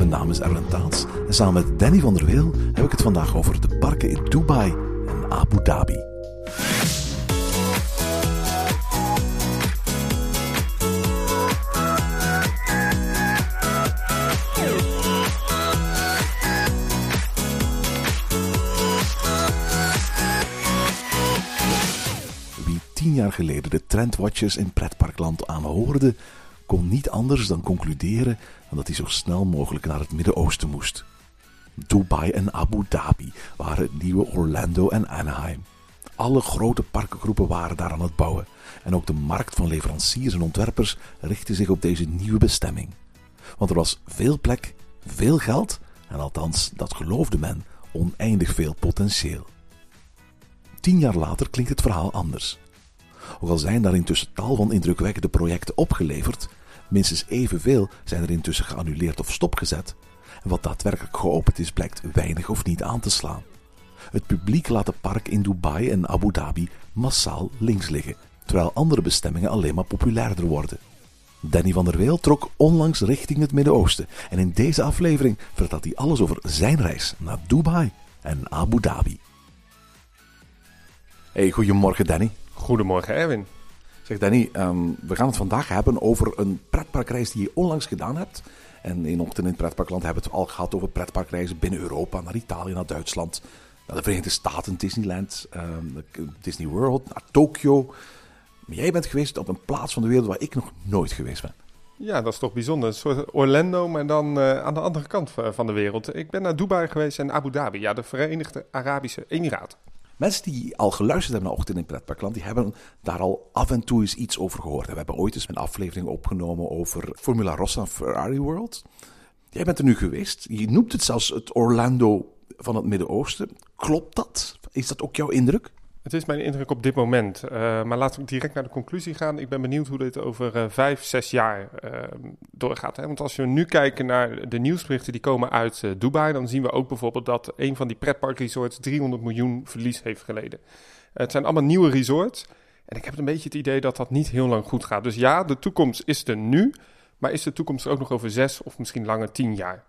Mijn naam is Erwin Taats en samen met Danny van der Weel heb ik het vandaag over de parken in Dubai en Abu Dhabi. Wie tien jaar geleden de trendwatchers in pretparkland aanhoorde, kon niet anders dan concluderen dat hij zo snel mogelijk naar het Midden-Oosten moest. Dubai en Abu Dhabi waren het nieuwe Orlando en Anaheim. Alle grote parkengroepen waren daar aan het bouwen en ook de markt van leveranciers en ontwerpers richtte zich op deze nieuwe bestemming. Want er was veel plek, veel geld en althans, dat geloofde men, oneindig veel potentieel. Tien jaar later klinkt het verhaal anders. Ook al zijn daar intussen tal van indrukwekkende projecten opgeleverd, minstens evenveel zijn er intussen geannuleerd of stopgezet. En wat daadwerkelijk geopend is, blijkt weinig of niet aan te slaan. Het publiek laat het park in Dubai en Abu Dhabi massaal links liggen, terwijl andere bestemmingen alleen maar populairder worden. Danny van der Weel trok onlangs richting het Midden-Oosten en in deze aflevering vertelt hij alles over zijn reis naar Dubai en Abu Dhabi. Hey, goedemorgen Danny. Goedemorgen Erwin. Zeg Danny, ehm, we gaan het vandaag hebben over een pretparkreis die je onlangs gedaan hebt. En in Ochtend in Pretparkland hebben we het al gehad over pretparkreizen binnen Europa, naar Italië, naar Duitsland, naar de Verenigde Staten, Disneyland, ehm, Disney World, naar Tokio. Jij bent geweest op een plaats van de wereld waar ik nog nooit geweest ben. Ja, dat is toch bijzonder. Een soort Orlando, maar dan eh, aan de andere kant va- van de wereld. Ik ben naar Dubai geweest en Abu Dhabi, ja, de Verenigde Arabische Emiraten. Mensen die al geluisterd hebben naar Ochtend in Pretparkland, die hebben daar al af en toe eens iets over gehoord. We hebben ooit eens een aflevering opgenomen over Formula Rossa Ferrari World. Jij bent er nu geweest. Je noemt het zelfs het Orlando van het Midden-Oosten. Klopt dat? Is dat ook jouw indruk? Het is mijn indruk op dit moment. Eh, maar laten we direct naar de conclusie gaan. Ik ben benieuwd hoe dit over eh, vijf, zes jaar eh, doorgaat. Hè? Want als we nu kijken naar de nieuwsberichten die komen uit eh, Dubai, dan zien we ook bijvoorbeeld dat een van die pretparkresorts 300 miljoen verlies heeft geleden. het zijn allemaal nieuwe resorts. En ik heb een beetje het idee dat dat niet heel lang goed gaat. Dus ja, de toekomst is er nu. Maar is de toekomst er ook nog over zes of misschien langer tien jaar?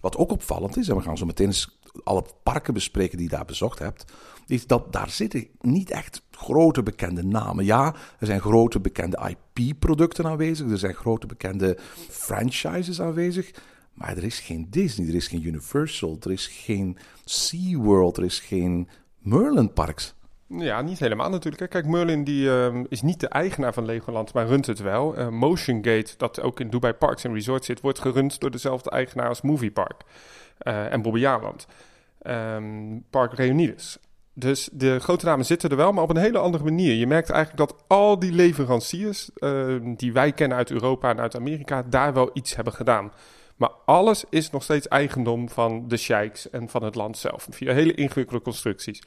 Wat ook opvallend is, en we gaan zo meteen eens alle parken bespreken die je daar bezocht hebt, is dat daar zitten niet echt grote bekende namen. Ja, er zijn grote bekende IP-producten aanwezig, er zijn grote bekende franchises aanwezig, maar er is geen Disney, er is geen Universal, er is geen SeaWorld, er is geen Merlin Parks. Ja, niet helemaal natuurlijk. Kijk, Merlin die, ehm, is niet de eigenaar van Legoland, maar runt het wel. Eh, Motion Gate, dat ook in Dubai Parks en Resorts zit, wordt gerund door dezelfde eigenaar als Movie Park eh, en Bobbejaanland. Ehm Park Reunides. Dus de grote namen zitten er wel, maar op een hele andere manier. Je merkt eigenlijk dat al die leveranciers ehm, die wij kennen uit Europa en uit Amerika, daar wel iets hebben gedaan. Maar alles is nog steeds eigendom van de sheiks en van het land zelf. Via hele ingewikkelde constructies.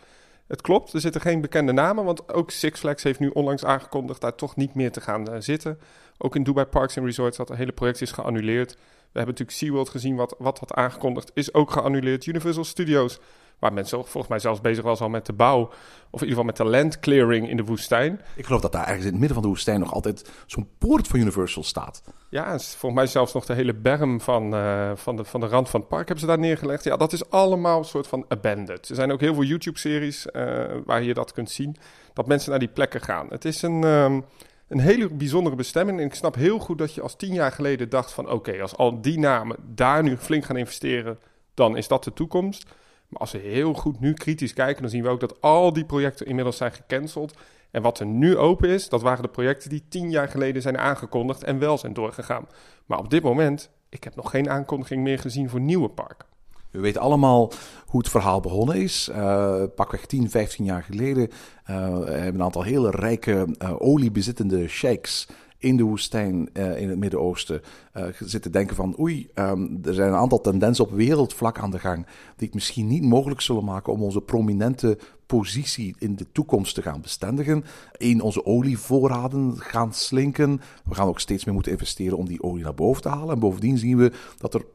Het klopt, er zitten geen bekende namen, want ook Six Flags heeft nu onlangs aangekondigd daar toch niet meer te gaan eh, zitten. Ook in Dubai Parks and Resorts het hele project is geannuleerd. We hebben natuurlijk SeaWorld gezien, wat, wat had aangekondigd, is ook geannuleerd. Universal Studios, waar mensen volgens mij zelfs bezig was al met de bouw, of in ieder geval met de land clearing in de woestijn. Ik geloof dat daar ergens in het midden van de woestijn nog altijd zo'n poort van Universal staat. Ja, en volgens mij zelfs nog de hele berm van, eh, van, de, van de rand van het park hebben ze daar neergelegd. Ja, dat is allemaal een soort van abandoned. Er zijn ook heel veel YouTube-series eh, waar je dat kunt zien, dat mensen naar die plekken gaan. Het is een, ehm, een hele bijzondere bestemming. En ik snap heel goed dat je als tien jaar geleden dacht van... oké, als al die namen daar nu flink gaan investeren, dan is dat de toekomst. Maar als we heel goed nu kritisch kijken, dan zien we ook dat al die projecten inmiddels zijn gecanceld. En wat er nu open is, dat waren de projecten die tien jaar geleden zijn aangekondigd en wel zijn doorgegaan. Maar op dit moment, ik heb nog geen aankondiging meer gezien voor nieuwe parken. We weten allemaal hoe het verhaal begonnen is. Uh, pakweg 10, 15 jaar geleden uh, hebben een aantal hele rijke uh, oliebezittende sheiks in de woestijn eh, in het Midden-Oosten uh, zitten denken van oei, um, er zijn een aantal tendensen op wereldvlak aan de gang die het misschien niet mogelijk zullen maken om onze prominente positie in de toekomst te gaan bestendigen. Eén, onze olievoorraden gaan slinken. We gaan ook steeds meer moeten investeren om die olie naar boven te halen. En bovendien zien we dat er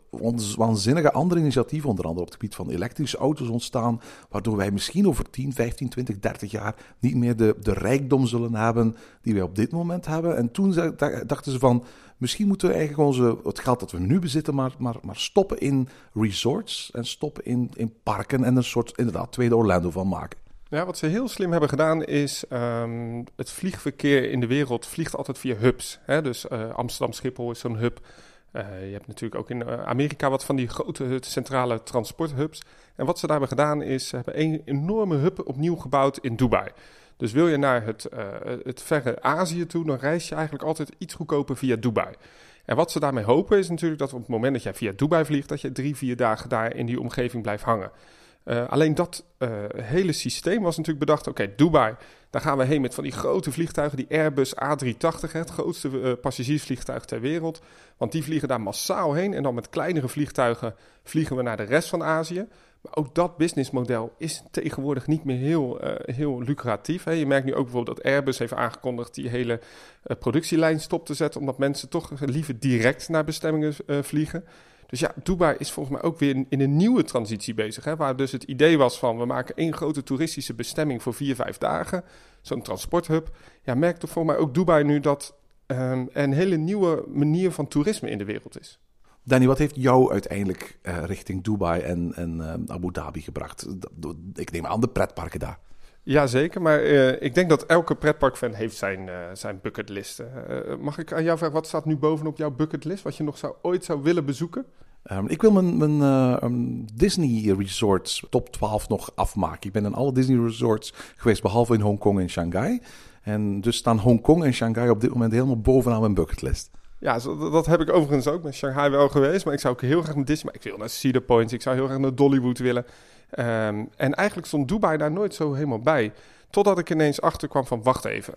waanzinnige andere initiatieven, onder andere op het gebied van elektrische auto's, ontstaan. Waardoor wij misschien over 10, 15, 20, 30 jaar niet meer de, de rijkdom zullen hebben die wij op dit moment hebben. En toen dachten ze van. Misschien moeten we eigenlijk onze, het geld dat we nu bezitten, maar, maar, maar stoppen in resorts en stoppen in, in parken en een soort inderdaad tweede Orlando van maken. Ja, wat ze heel slim hebben gedaan is um, het vliegverkeer in de wereld vliegt altijd via hubs. Hè? Dus uh, Amsterdam Schiphol is zo'n hub. Uh, je hebt natuurlijk ook in uh, Amerika wat van die grote centrale transporthubs. En wat ze daar hebben gedaan is, ze hebben een enorme hub opnieuw gebouwd in Dubai. Dus wil je naar het, uh, het verre Azië toe, dan reis je eigenlijk altijd iets goedkoper via Dubai. En wat ze daarmee hopen is natuurlijk dat op het moment dat jij via Dubai vliegt, dat je drie, vier dagen daar in die omgeving blijft hangen. Uh, alleen dat uh, hele systeem was natuurlijk bedacht. Oké, Dubai, daar gaan we heen met van die grote vliegtuigen, die Airbus A380, het grootste passagiersvliegtuig ter wereld. Want die vliegen daar massaal heen en dan met kleinere vliegtuigen vliegen we naar de rest van Azië. Maar ook dat businessmodel is tegenwoordig niet meer heel, uh, heel lucratief. Hè. Je merkt nu ook bijvoorbeeld dat Airbus heeft aangekondigd die hele uh, productielijn stop te zetten, omdat mensen toch liever direct naar bestemmingen uh, vliegen. Dus ja, Dubai is volgens mij ook weer in, in een nieuwe transitie bezig. Hè, waar dus het idee was van we maken één grote toeristische bestemming voor vier, vijf dagen. Zo'n transporthub. Ja, merkt toch volgens mij ook Dubai nu dat um, een hele nieuwe manier van toerisme in de wereld is. Danny, wat heeft jou uiteindelijk uh, richting Dubai en, en uh, Abu Dhabi gebracht? Ik neem aan de pretparken daar. Jazeker, maar uh, ik denk dat elke pretparkfan heeft zijn, zijn bucketlist. mag ik aan jou vragen, wat staat nu bovenop jouw bucketlist? Wat je nog zou, ooit zou willen bezoeken? Um, ik wil mijn, mijn um, Disney Resorts top 12 nog afmaken. Ik ben in alle Disney Resorts geweest, behalve in Hongkong en Shanghai. En dus staan Hongkong en Shanghai op dit moment helemaal bovenaan mijn bucketlist. Ja, dat heb ik overigens ook met Shanghai wel geweest. Maar ik zou ook heel graag naar Disney. Maar ik wil naar Cedar Point. Ik zou heel graag naar Dollywood willen. Um, en eigenlijk stond Dubai daar nooit zo helemaal bij. Totdat ik ineens achterkwam van, wacht even.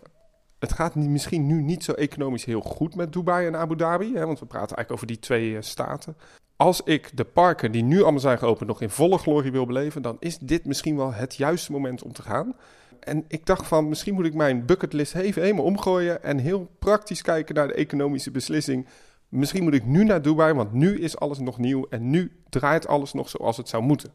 Het gaat misschien nu niet zo economisch heel goed met Dubai en Abu Dhabi. Hè, want we praten eigenlijk over die twee uh, staten. Als ik de parken die nu allemaal zijn geopend nog in volle glorie wil beleven... dan is dit misschien wel het juiste moment om te gaan en ik dacht van, misschien moet ik mijn bucketlist even helemaal omgooien en heel praktisch kijken naar de economische beslissing. Misschien moet ik nu naar Dubai, want nu is alles nog nieuw en nu draait alles nog zoals het zou moeten.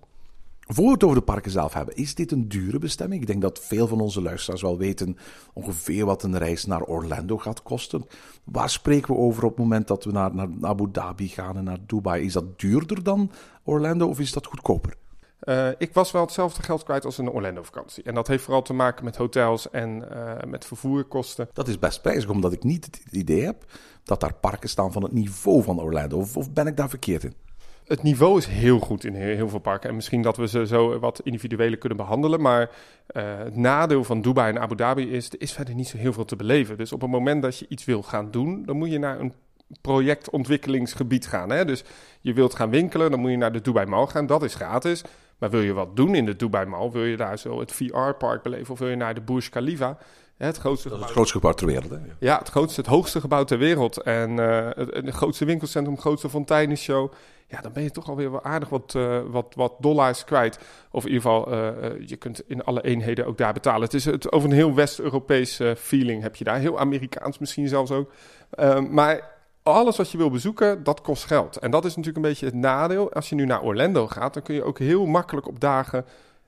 Voor we het over de parken zelf hebben, is dit een dure bestemming? Ik denk dat veel van onze luisteraars wel weten ongeveer wat een reis naar Orlando gaat kosten. Waar spreken we over op het moment dat we naar, naar Abu Dhabi gaan en naar Dubai? Is dat duurder dan Orlando of is dat goedkoper? Uh, ik was wel hetzelfde geld kwijt als een Orlando-vakantie. En dat heeft vooral te maken met hotels en uh, met vervoerkosten. Dat is best prijzig, omdat ik niet het idee heb dat daar parken staan van het niveau van Orlando. Of, of ben ik daar verkeerd in? Het niveau is heel goed in heel, heel veel parken. En misschien dat we ze zo wat individueler kunnen behandelen. Maar uh, het nadeel van Dubai en Abu Dhabi is... er is verder niet zo heel veel te beleven. Dus op het moment dat je iets wil gaan doen... dan moet je naar een projectontwikkelingsgebied gaan. Hè? Dus je wilt gaan winkelen, dan moet je naar de Dubai Mall gaan. Dat is gratis. Maar wil je wat doen in de Dubai Mall? Wil je daar zo het VR-park beleven? Of wil je naar de Burj Khalifa? Het grootste dat is het grootste gebouw ter wereld, hè? Ja, het grootste, het hoogste gebouw ter wereld. En uh, het, het, grootste winkelcentrum, het grootste fonteinenshow. Ja, dan ben je toch alweer wel aardig wat, uh, wat, wat dollars kwijt. Of in ieder geval, uh, je kunt in alle eenheden ook daar betalen. Het is het, over een heel West-Europees feeling heb je daar. Heel Amerikaans misschien zelfs ook. maar alles wat je wil bezoeken, dat kost geld. En dat is natuurlijk een beetje het nadeel. Als je nu naar Orlando gaat, dan kun je ook heel makkelijk op dagen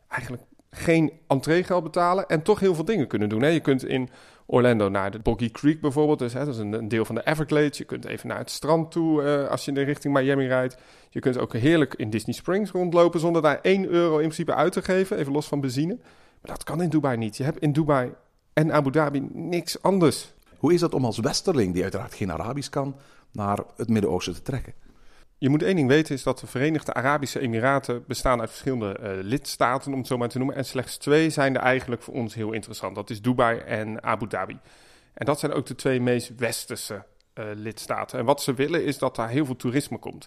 eigenlijk geen entreegeld betalen en toch heel veel dingen kunnen doen. Je kunt in Orlando naar de Boggy Creek bijvoorbeeld, dus, hè, dat is een, deel van de Everglades. Je kunt even naar het strand toe uh, als je in de richting Miami rijdt. Je kunt ook heerlijk in Disney Springs rondlopen zonder daar 1 euro in principe uit te geven, even los van benzine. Maar dat kan in Dubai niet. Je hebt in Dubai en Abu Dhabi niks anders. Hoe is dat om als westerling, die uiteraard geen Arabisch kan, naar het Midden-Oosten te trekken? Je moet één ding weten, is dat de Verenigde Arabische Emiraten bestaan uit verschillende uh, lidstaten, om het zo maar te noemen. En slechts twee zijn er eigenlijk voor ons heel interessant. Dat is Dubai en Abu Dhabi. En dat zijn ook de twee meest westerse uh, lidstaten. En wat ze willen is dat daar heel veel toerisme komt.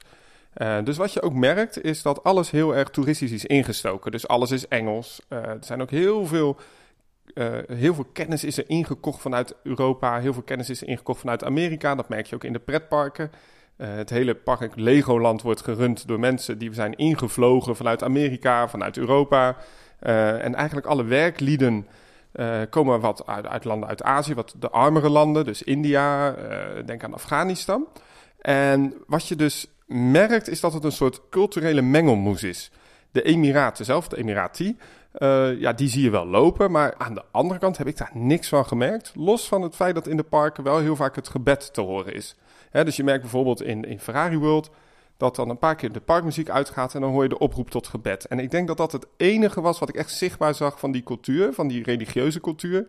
Uh, dus wat je ook merkt, is dat alles heel erg toeristisch is ingestoken. Dus alles is Engels. er zijn ook heel veel eh, heel veel kennis is er ingekocht vanuit Europa. Heel veel kennis is er ingekocht vanuit Amerika. Dat merk je ook in de pretparken. Uh, het hele park Legoland wordt gerund door mensen die zijn ingevlogen vanuit Amerika, vanuit Europa. Uh, en eigenlijk alle werklieden komen wat uit, uit, landen uit Azië, wat de armere landen, dus India, denk aan Afghanistan. En wat je dus merkt is dat het een soort culturele mengelmoes is. De Emiraten zelf, de Emirati, uh, ja, die zie je wel lopen. Maar aan de andere kant heb ik daar niks van gemerkt. Los van het feit dat in de parken wel heel vaak het gebed te horen is. Hè, dus je merkt bijvoorbeeld in, in Ferrari World dat dan een paar keer de parkmuziek uitgaat en dan hoor je de oproep tot gebed. En ik denk dat dat het enige was wat ik echt zichtbaar zag van die cultuur, van die religieuze cultuur.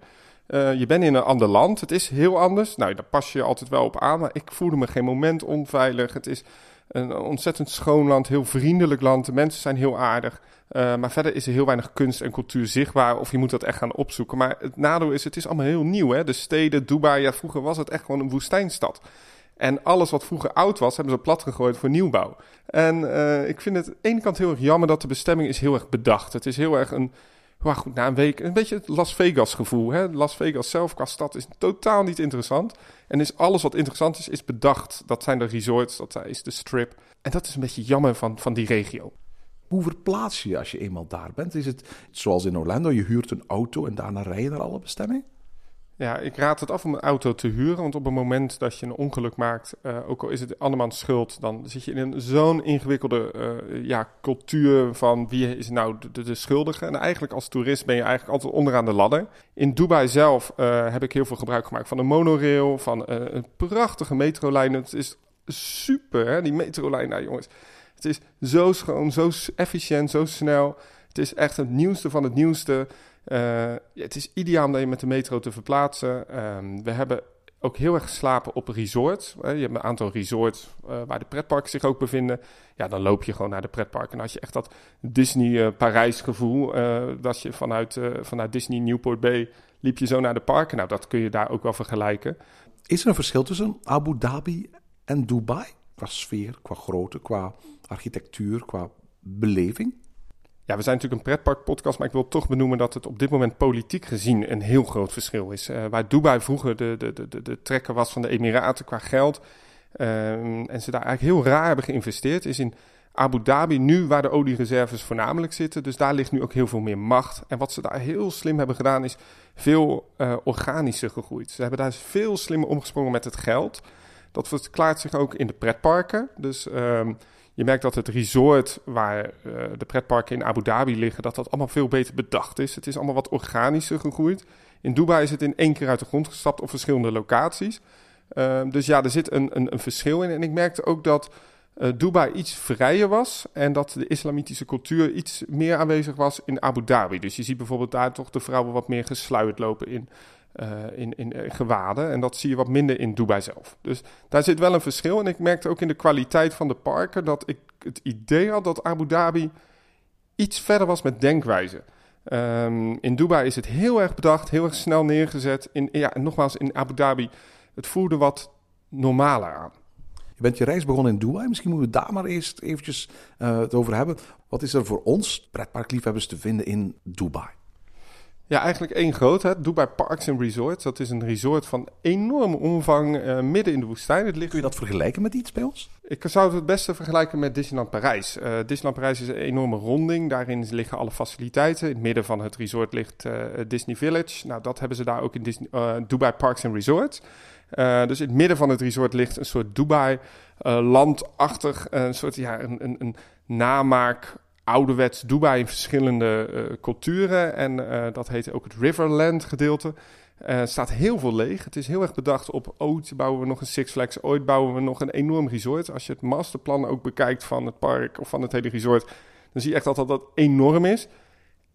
Uh, je bent in een ander land, het is heel anders. Nou, daar pas je altijd wel op aan, maar ik voelde me geen moment onveilig. Het is een ontzettend schoon land, heel vriendelijk land. De mensen zijn heel aardig. Uh, maar verder is er heel weinig kunst en cultuur zichtbaar. Of je moet dat echt gaan opzoeken. Maar het nadeel is, het is allemaal heel nieuw. Hè? De steden, Dubai, ja, vroeger was het echt gewoon een woestijnstad. En alles wat vroeger oud was, hebben ze plat gegooid voor nieuwbouw. En uh, ik vind het aan de ene kant heel erg jammer dat de bestemming is heel erg bedacht. Het is heel erg een, maar goed, na een week, een beetje het Las Vegas gevoel. Hè? Las Vegas zelf qua stad is totaal niet interessant. En is alles wat interessant is, is bedacht. Dat zijn de resorts, dat is de strip. En dat is een beetje jammer van, van die regio. Hoe verplaats je als je eenmaal daar bent? Is het zoals in Orlando, je huurt een auto en daarna rij je naar alle bestemmingen? Ja, ik raad het af om een auto te huren. Want op het moment dat je een ongeluk maakt, uh, ook al is het andermans schuld, dan zit je in zo'n ingewikkelde uh, ja, cultuur van wie is nou de, schuldige. En eigenlijk als toerist ben je eigenlijk altijd onderaan de ladder. In Dubai zelf uh, heb ik heel veel gebruik gemaakt van een monorail, van een prachtige metrolijn. Het is super, hè, die metrolijn daar, jongens. Het is zo schoon, zo efficiënt, zo snel. Het is echt het nieuwste van het nieuwste. Ja, het is ideaal om je met de metro te verplaatsen. Um, we hebben ook heel erg geslapen op resorts. je hebt een aantal resorts uh, waar de pretparken zich ook bevinden. Ja, dan loop je gewoon naar de pretpark. En als je echt dat Disney uh, dat je vanuit, vanuit Disney Newport Bay liep je zo naar de parken. Nou, dat kun je daar ook wel vergelijken. Is er een verschil tussen Abu Dhabi en Dubai? Qua sfeer, qua grootte, qua architectuur, qua beleving? Ja, we zijn natuurlijk een pretparkpodcast, maar ik wil toch benoemen dat het op dit moment politiek gezien een heel groot verschil is. Uh, waar Dubai vroeger de, de, de, de trekker was van de Emiraten qua geld uh, en ze daar eigenlijk heel raar hebben geïnvesteerd, is in Abu Dhabi nu waar de oliereserves voornamelijk zitten. Dus daar ligt nu ook heel veel meer macht. En wat ze daar heel slim hebben gedaan is veel uh, organischer gegroeid. Ze hebben daar veel slimmer omgesprongen met het geld. Dat verklaart zich ook in de pretparken. Dus um, je merkt dat het resort waar uh, de pretparken in Abu Dhabi liggen, dat dat allemaal veel beter bedacht is. Het is allemaal wat organischer gegroeid. In Dubai is het in één keer uit de grond gestapt op verschillende locaties. Uh, dus ja, er zit een, een, een, verschil in. En ik merkte ook dat uh, Dubai iets vrijer was en dat de islamitische cultuur iets meer aanwezig was in Abu Dhabi. Dus je ziet bijvoorbeeld daar toch de vrouwen wat meer gesluierd lopen in uh, in, in uh, gewaden. En dat zie je wat minder in Dubai zelf. Dus daar zit wel een verschil. En ik merkte ook in de kwaliteit van de parken dat ik het idee had dat Abu Dhabi iets verder was met denkwijze. Um, in Dubai is het heel erg bedacht, heel erg snel neergezet. In, ja, nogmaals, in Abu Dhabi, het voelde wat normaler aan. Je bent je reis begonnen in Dubai. Misschien moeten we daar maar eerst eventjes uh, het over hebben. Wat is er voor ons, pretparkliefhebbers, te vinden in Dubai? Ja, eigenlijk één groot. Hè? Dubai Parks and Resorts. Dat is een resort van enorme omvang uh, midden in de woestijn. Het ligt... Kun je dat vergelijken met iets bij ons? Ik zou het het beste vergelijken met Disneyland Parijs. Uh, Disneyland Parijs is een enorme ronding. Daarin liggen alle faciliteiten. In het midden van het resort ligt uh, Disney Village. Nou, dat hebben ze daar ook in Disney, Dubai Parks and Resorts. dus in het midden van het resort ligt een soort Dubai-landachtig, een soort ja, een, een, een namaak ouderwets Dubai in verschillende uh, culturen. En uh, dat heet ook het Riverland gedeelte. Er uh, staat heel veel leeg. Het is heel erg bedacht op ooit bouwen we nog een Six Flags, ooit bouwen we nog een enorm resort. Als je het masterplan ook bekijkt van het park of van het hele resort, dan zie je echt dat dat, dat enorm is.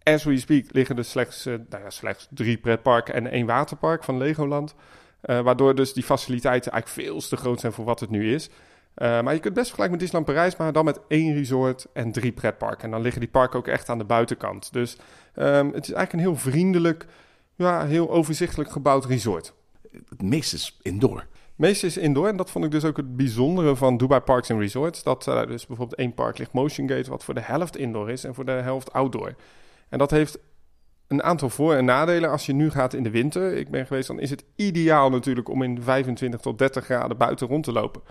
As we speak liggen er slechts, nou ja, slechts drie pretparken en één waterpark van Legoland. waardoor dus die faciliteiten eigenlijk veel te groot zijn voor wat het nu is. Uh, maar je kunt best vergelijken met Disneyland Parijs, maar dan met één resort en drie pretparken. En dan liggen die parken ook echt aan de buitenkant. Dus um, het is eigenlijk een heel vriendelijk, ja, heel overzichtelijk gebouwd resort. Het meeste is indoor. Het meeste is indoor en dat vond ik dus ook het bijzondere van Dubai Parks and Resorts. Dat uh, dus bijvoorbeeld één park ligt Motion Gate, wat voor de helft indoor is en voor de helft outdoor. En dat heeft een aantal voor- en nadelen als je nu gaat in de winter. Ik ben geweest, dan is het ideaal natuurlijk om in 25 tot 30 graden buiten rond te lopen.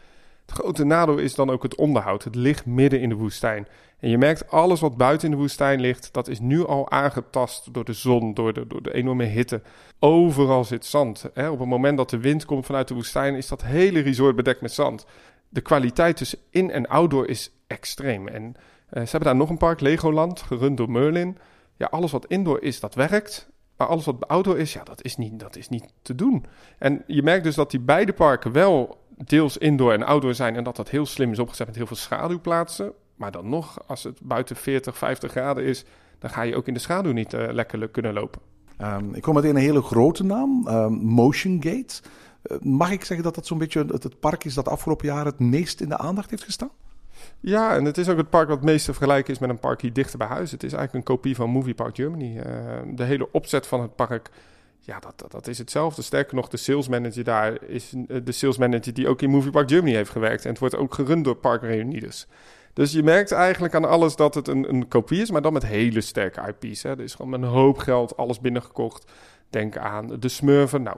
Het grote nadeel is dan ook het onderhoud. Het ligt midden in de woestijn. En je merkt alles wat buiten in de woestijn ligt, dat is nu al aangetast door de zon, door de, door de enorme hitte. Overal zit zand. Hè? Op het moment dat de wind komt vanuit de woestijn, is dat hele resort bedekt met zand. De kwaliteit tussen in- en outdoor is extreem. En eh, ze hebben daar nog een park, Legoland, gerund door Merlin. Ja, alles wat indoor is, dat werkt. Maar alles wat outdoor is, ja, dat is niet, dat is niet te doen. En je merkt dus dat die beide parken wel deels indoor en outdoor zijn. En dat dat heel slim is opgezet met heel veel schaduwplaatsen. Maar dan nog, als het buiten 40, 50 graden is, dan ga je ook in de schaduw niet uh, lekker kunnen lopen. Um, ik kom meteen een hele grote naam, um, Motion Gate. Uh, mag ik zeggen dat dat zo'n beetje het, het park is dat afgelopen jaar het meest in de aandacht heeft gestaan? Ja, en het is ook het park wat het meest te vergelijken is met een park hier dichter bij huis. Het is eigenlijk een kopie van Movie Park Germany. Uh, de hele opzet van het park, ja, dat, dat, is hetzelfde. Sterker nog, de sales manager daar is de sales manager die ook in Movie Park Germany heeft gewerkt. En het wordt ook gerund door Park Reunidas. Dus je merkt eigenlijk aan alles dat het een, een kopie is, maar dan met hele sterke IP's. Hè. Er is gewoon een hoop geld alles binnengekocht. Denk aan de Smurfen. Nou,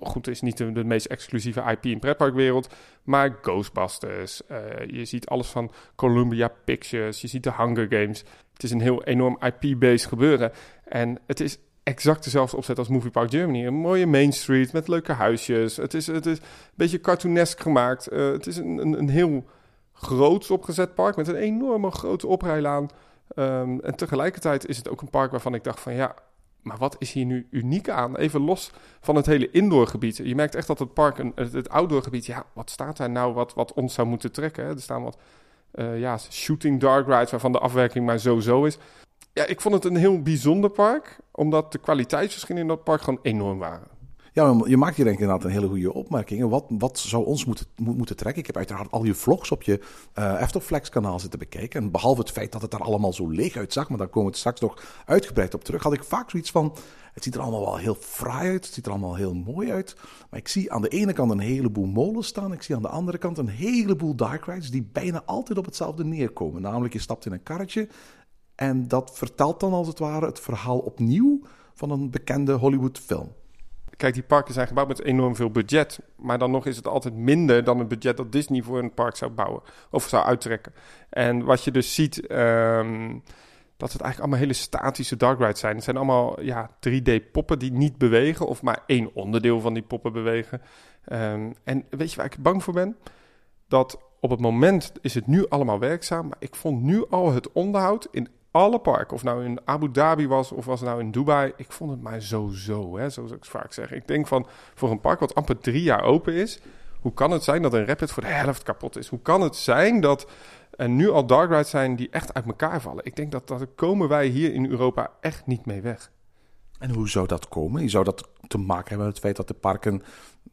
goed, is niet de, de, meest exclusieve IP in pretparkwereld, maar Ghostbusters. Uh, je ziet alles van Columbia Pictures, je ziet de Hunger Games. Het is een heel enorm IP-based gebeuren. En het is exact dezelfde opzet als Movie Park Germany. Een mooie Main Street met leuke huisjes. Het is, het is een beetje cartoonesk gemaakt. Uh, het is een, een, een heel groots opgezet park met een enorme grote oprijlaan. Um, en tegelijkertijd is het ook een park waarvan ik dacht van ja, maar wat is hier nu uniek aan? Even los van het hele indoorgebied. Je merkt echt dat het park, een, het, het outdoorgebied, ja, wat staat daar nou wat, wat ons zou moeten trekken? Er staan wat uh, ja, shooting dark rides waarvan de afwerking maar zo-zo is. Ja, ik vond het een heel bijzonder park, omdat de kwaliteitsverschillen in dat park gewoon enorm waren. Ja, je maakt hier inderdaad een hele goede opmerking. Wat, wat zou ons moeten, moeten trekken? Ik heb uiteraard al je vlogs op je uh, Efterflex kanaal zitten bekijken. En behalve het feit dat het er allemaal zo leeg uitzag, maar daar komen we straks nog uitgebreid op terug, had ik vaak zoiets van, het ziet er allemaal wel heel fraai uit, het ziet er allemaal heel mooi uit. Maar ik zie aan de ene kant een heleboel molens staan, ik zie aan de andere kant een heleboel dark rides die bijna altijd op hetzelfde neerkomen. Namelijk, je stapt in een karretje en dat vertelt dan als het ware het verhaal opnieuw van een bekende Hollywood film. Kijk, die parken zijn gebouwd met enorm veel budget. Maar dan nog is het altijd minder dan het budget dat Disney voor een park zou bouwen. Of zou uittrekken. En wat je dus ziet, um, dat het eigenlijk allemaal hele statische dark rides zijn. Het zijn allemaal ja, 3D-poppen die niet bewegen. Of maar één onderdeel van die poppen bewegen. Um, en weet je waar ik bang voor ben? Dat op het moment is het nu allemaal werkzaam. Maar ik vond nu al het onderhoud in alle parken, of nou in Abu Dhabi was of was nou in Dubai, ik vond het maar zo-zo, hè, zoals ik vaak zeg. Ik denk van, voor een park wat amper drie jaar open is, hoe kan het zijn dat een Rapid voor de helft kapot is? Hoe kan het zijn dat er nu al dark rides zijn die echt uit elkaar vallen? Ik denk dat daar komen wij hier in Europa echt niet mee weg. En hoe zou dat komen? Je zou dat te maken hebben met het feit dat de parken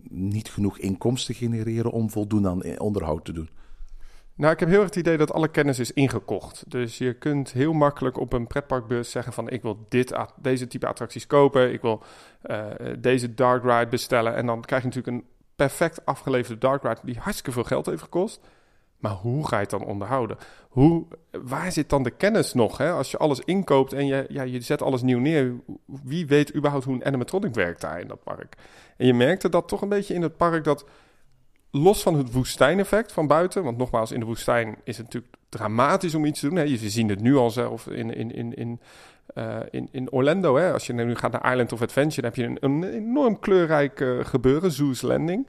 niet genoeg inkomsten genereren om voldoende aan onderhoud te doen? Nou, ik heb heel erg het idee dat alle kennis is ingekocht. Dus je kunt heel makkelijk op een pretparkbeurs zeggen van... ik wil dit, deze type attracties kopen, ik wil uh, deze dark ride bestellen. En dan krijg je natuurlijk een perfect afgeleverde dark ride... die hartstikke veel geld heeft gekost. Maar hoe ga je het dan onderhouden? Hoe, waar zit dan de kennis nog? Hè? Als je alles inkoopt en je, ja, je zet alles nieuw neer... wie weet überhaupt hoe een animatronic werkt daar in dat park? En je merkte dat toch een beetje in het park... dat los van het woestijneffect van buiten, want nogmaals, in de woestijn is het natuurlijk dramatisch om iets te doen. Hè. Je ziet het nu al zelf in, in, in, in, uh, in, in Orlando. Hè. Als je nu gaat naar Island of Adventure, dan heb je een, enorm kleurrijk uh, gebeuren, Zeus Landing.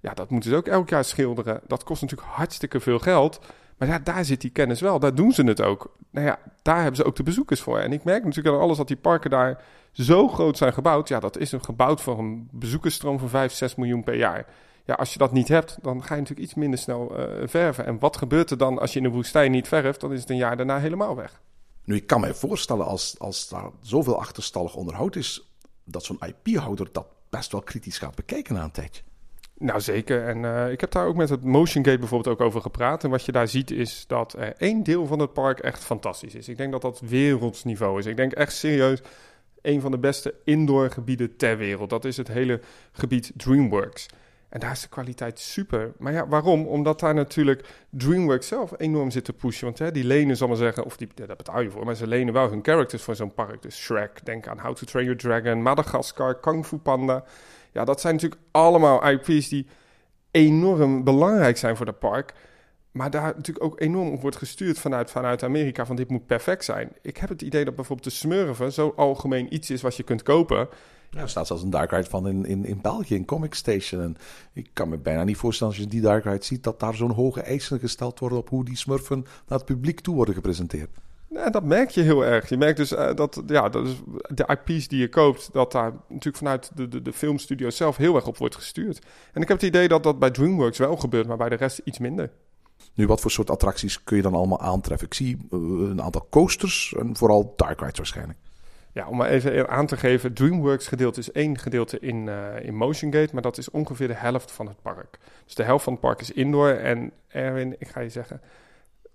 Ja, dat moeten ze ook elk jaar schilderen. Dat kost natuurlijk hartstikke veel geld. Maar ja, daar zit die kennis wel. Daar doen ze het ook. Nou ja, daar hebben ze ook de bezoekers voor. En ik merk natuurlijk aan alles dat die parken daar zo groot zijn gebouwd. Ja, dat is een gebouwd voor een bezoekersstroom van 5, 6 miljoen per jaar ja, als je dat niet hebt, dan ga je natuurlijk iets minder snel uh, verven. En wat gebeurt er dan als je in de woestijn niet verft? Dan is het een jaar daarna helemaal weg. Nu, ik kan me voorstellen als, als daar zoveel achterstallig onderhoud is, dat zo'n IP-houder dat best wel kritisch gaat bekijken na een tijdje. Nou, zeker. En uh, ik heb daar ook met het Motion Gate bijvoorbeeld ook over gepraat. En wat je daar ziet is dat er één deel van het park echt fantastisch is. Ik denk dat dat wereldsniveau is. Ik denk echt serieus een van de beste indoor gebieden ter wereld. Dat is het hele gebied DreamWorks. En daar is de kwaliteit super. Maar ja, waarom? Omdat daar natuurlijk DreamWorks zelf enorm zit te pushen. Want hè, die lenen, zal maar zeggen, of die, daar betaal je voor, maar ze lenen wel hun characters voor zo'n park. Dus Shrek, denk aan How to Train Your Dragon, Madagascar, Kung Fu Panda. Ja, dat zijn natuurlijk allemaal IP's die enorm belangrijk zijn voor dat park. Maar daar natuurlijk ook enorm op wordt gestuurd vanuit, vanuit Amerika. Van dit moet perfect zijn. Ik heb het idee dat bijvoorbeeld de smurven zo algemeen iets is wat je kunt kopen. Ja, er staat zelfs een dark ride van in, in, in België, in Comic Station. En ik kan me bijna niet voorstellen als je die dark ride ziet... dat daar zo'n hoge eisen gesteld worden op hoe die smurfen naar het publiek toe worden gepresenteerd. Ja, dat merk je heel erg. Je merkt dus uh, dat, ja, dat is de IP's die je koopt, dat daar natuurlijk vanuit de, de, de filmstudio zelf heel erg op wordt gestuurd. En ik heb het idee dat dat bij DreamWorks wel gebeurt, maar bij de rest iets minder. Nu, wat voor soort attracties kun je dan allemaal aantreffen? Ik zie uh, een aantal coasters en vooral dark rides waarschijnlijk. Ja, om maar even aan te geven, DreamWorks gedeelte is één gedeelte in, uh, in Motion Gate, maar dat is ongeveer de helft van het park. Dus de helft van het park is indoor. En Erwin, ik ga je zeggen,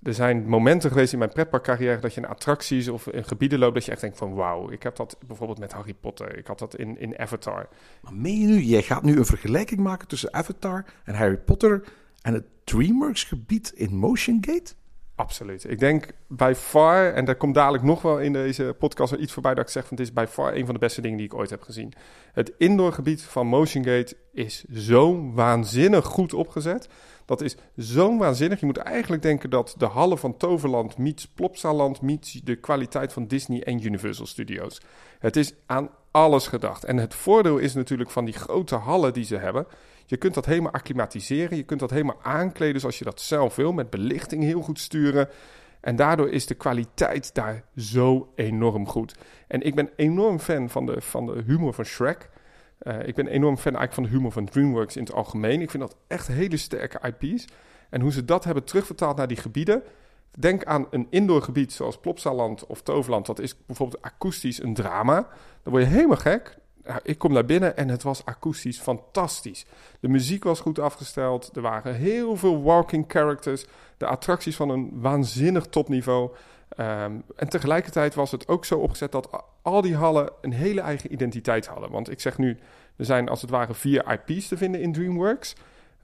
er zijn momenten geweest in mijn pretparkcarrière dat je in attracties of in gebieden loopt dat je echt denkt van wauw, ik heb dat bijvoorbeeld met Harry Potter, ik had dat in, in Avatar. Maar meen je nu, jij gaat nu een vergelijking maken tussen Avatar en Harry Potter en het DreamWorks gebied in Motion Gate? Absoluut. Ik denk bij far, en daar komt dadelijk nog wel in deze podcast iets voorbij dat ik zeg van het is bij far een van de beste dingen die ik ooit heb gezien. Het indoorgebied van Motion Gate is zo waanzinnig goed opgezet. Dat is zo waanzinnig. Je moet eigenlijk denken dat de hallen van Toverland meets Plopsaland meets de kwaliteit van Disney en Universal Studios. Het is aan alles gedacht. En het voordeel is natuurlijk van die grote hallen die ze hebben. Je kunt dat helemaal acclimatiseren. Je kunt dat helemaal aankleden zoals je dat zelf wil. Met belichting heel goed sturen. En daardoor is de kwaliteit daar zo enorm goed. En ik ben enorm fan van de, van de humor van Shrek. Uh, ik ben enorm fan eigenlijk van de humor van DreamWorks in het algemeen. Ik vind dat echt hele sterke IP's. En hoe ze dat hebben terugvertaald naar die gebieden. Denk aan een indoorgebied zoals Plopsaland of Toverland. Dat is bijvoorbeeld akoestisch een drama. Dan word je helemaal gek. Ik kom naar binnen en het was akoestisch fantastisch. De muziek was goed afgesteld. Er waren heel veel walking characters. De attracties van een waanzinnig topniveau. Um, en tegelijkertijd was het ook zo opgezet dat al die hallen een hele eigen identiteit hadden. Want ik zeg nu, er zijn als het ware vier IP's te vinden in DreamWorks.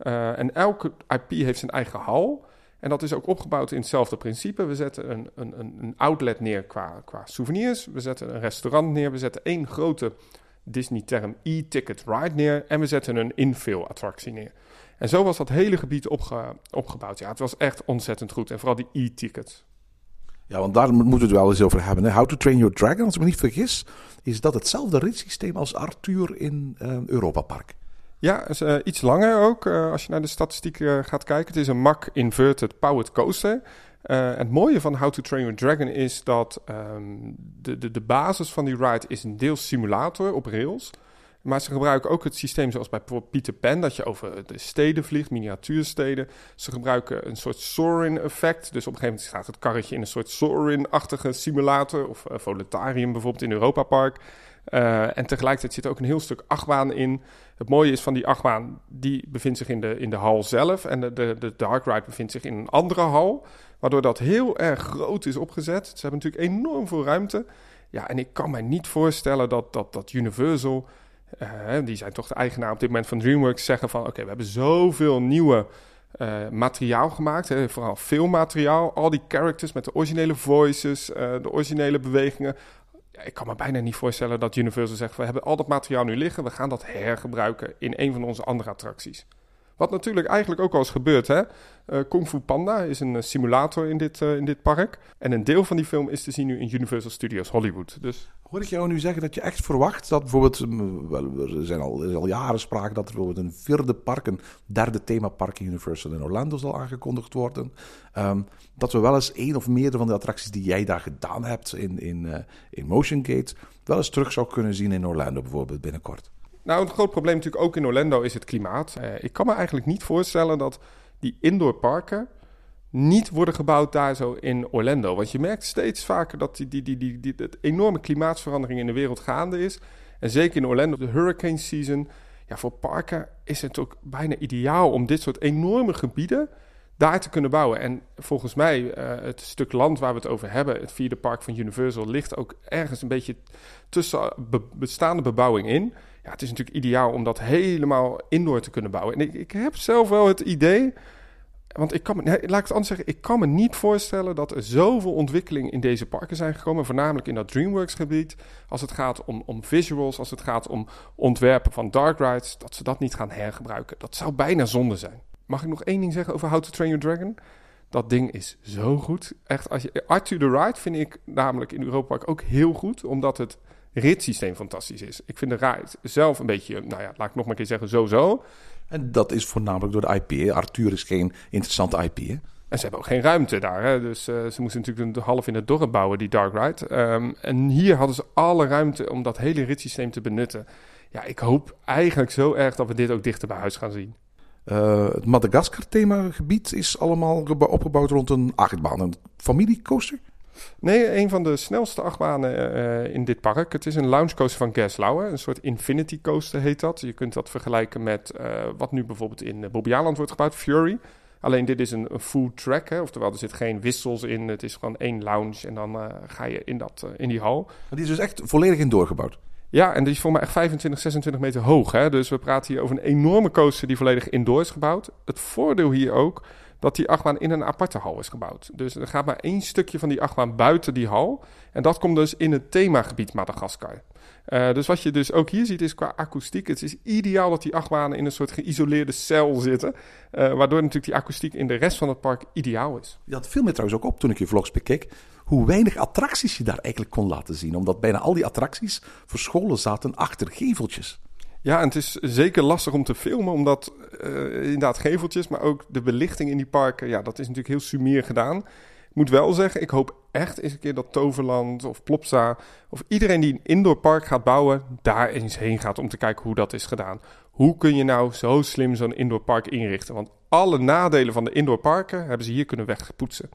Uh, en elke IP heeft zijn eigen hal. En dat is ook opgebouwd in hetzelfde principe. We zetten een, een, een outlet neer qua, qua souvenirs. We zetten een restaurant neer. We zetten één grote Disney-term e-ticket ride neer. En we zetten een infill-attractie neer. En zo was dat hele gebied opge, opgebouwd. Ja, het was echt ontzettend goed. En vooral die e-tickets. Ja, want daar moeten we het wel eens over hebben. Hè. How to Train Your Dragon, als ik me niet vergis, is dat hetzelfde ritssysteem als Arthur in uh, Europa Park. Ja, is, uh, iets langer ook. Uh, als je naar de statistieken gaat kijken. Het is een Mack Inverted Powered Coaster. Het mooie van How to Train Your Dragon is dat um, de, de, de basis van die ride is een deel simulator op rails. Maar ze gebruiken ook het systeem zoals bij Peter Pan, dat je over de steden vliegt, miniatuursteden. Ze gebruiken een soort Soarin-effect. Dus op een gegeven moment staat het karretje in een soort Soarin-achtige simulator. Of uh, Voletarium bijvoorbeeld in Europa Park. Uh, en tegelijkertijd zit er ook een heel stuk achtbaan in. Het mooie is van die achtbaan, die bevindt zich in de, in de hal zelf. En de, de, de Dark Ride bevindt zich in een andere hal. Waardoor dat heel erg groot is opgezet. Ze hebben natuurlijk enorm veel ruimte. Ja, en ik kan mij niet voorstellen dat, dat, dat Universal uh, die zijn toch de eigenaar op dit moment van DreamWorks, zeggen van oké, we hebben zoveel nieuwe uh, materiaal gemaakt, hè, vooral filmmateriaal, al die characters met de originele voices, uh, de originele bewegingen. Ik kan me bijna niet voorstellen dat Universal zegt, we hebben al dat materiaal nu liggen, we gaan dat hergebruiken in een van onze andere attracties. Wat natuurlijk eigenlijk ook al is gebeurd. Hè? Uh, Kung Fu Panda is een simulator in dit, uh, in dit park. En een deel van die film is te zien nu in Universal Studios Hollywood. Dus Hoor ik jou nu zeggen dat je echt verwacht dat bijvoorbeeld, wel, er zijn al, is al jaren sprake dat er bijvoorbeeld een vierde park, een derde themapark in Universal in Orlando zal aangekondigd worden. Um, dat we wel eens één of meerdere van de attracties die jij daar gedaan hebt in, in, in Motion Gate, wel eens terug zou kunnen zien in Orlando bijvoorbeeld binnenkort. Nou, een groot probleem natuurlijk ook in Orlando is het klimaat. Uh, ik kan me eigenlijk niet voorstellen dat die indoor parken niet worden gebouwd daar zo in Orlando. Want je merkt steeds vaker dat die, die, die, die, die, die enorme klimaatsverandering in de wereld gaande is. En zeker in Orlando, de hurricane season. Ja, voor parken is het ook bijna ideaal om dit soort enorme gebieden daar te kunnen bouwen. En volgens mij, uh, het stuk land waar we het over hebben, het vierde park van Universal, ligt ook ergens een beetje tussen be bestaande bebouwing in. Ja, het is natuurlijk ideaal om dat helemaal indoor te kunnen bouwen. En ik, ik heb zelf wel het idee want ik kan me, laat ik het anders zeggen, ik kan me niet voorstellen dat er zoveel ontwikkeling in deze parken zijn gekomen, voornamelijk in dat DreamWorks-gebied, als het gaat om, om visuals, als het gaat om ontwerpen van dark rides, dat ze dat niet gaan hergebruiken. Dat zou bijna zonde zijn. Mag ik nog één ding zeggen over How to Train Your Dragon? Dat ding is zo goed. Echt, als je, Art to the Ride vind ik namelijk in Europa ook heel goed, omdat het ritssysteem fantastisch is. Ik vind de ride zelf een beetje, nou ja, laat ik nog maar een keer zeggen, zo-zo. En dat is voornamelijk door de IP. hè. Arthur is geen interessante IP. Hè? En ze hebben ook geen ruimte daar. Hè? Dus eh, ze moesten natuurlijk een half in het dorp bouwen, die Dark Ride. Ehm, en hier hadden ze alle ruimte om dat hele ritssysteem te benutten. Ja, ik hoop eigenlijk zo erg dat we dit ook dichter bij huis gaan zien. Eh, het Madagaskar-themagebied is allemaal opgebouwd rond een achtbaan. Een familiecoaster? Nee, een van de snelste achtbanen eh, in dit park. Het is een launchcoaster van Gerstlauer. Een soort infinity coaster heet dat. Je kunt dat vergelijken met eh, wat nu bijvoorbeeld in Bobbejaanland wordt gebouwd, Fury. Alleen dit is een, een full track, hè? oftewel er zit geen wissels in. Het is gewoon één lounge en dan eh, ga je in, dat, eh, in die hal. Maar die is dus echt volledig in doorgebouwd. Ja, en die is voor mij echt 25, 26 meter hoog. Hè? Dus we praten hier over een enorme coaster die volledig indoor is gebouwd. Het voordeel hier ook dat die achtbaan in een aparte hal is gebouwd. Dus er gaat maar één stukje van die achtbaan buiten die hal. En dat komt dus in het themagebied Madagaskar. Uh, dus wat je dus ook hier ziet is qua akoestiek. Het is ideaal dat die achtbanen in een soort geïsoleerde cel zitten. Uh, waardoor natuurlijk die akoestiek in de rest van het park ideaal is. Dat viel me trouwens ook op toen ik je vlogs bekeek. Hoe weinig attracties je daar eigenlijk kon laten zien. Omdat bijna al die attracties verscholen zaten achter geveltjes. Ja, en het is zeker lastig om te filmen, omdat uh, inderdaad geveltjes, maar ook de belichting in die parken, ja, dat is natuurlijk heel sumier gedaan. Ik moet wel zeggen, ik hoop echt eens een keer dat Toverland of Plopsa of iedereen die een indoor park gaat bouwen, daar eens heen gaat om te kijken hoe dat is gedaan. Hoe kun je nou zo slim zo'n indoor park inrichten? Want alle nadelen van de indoor parken hebben ze hier kunnen wegpoetsen.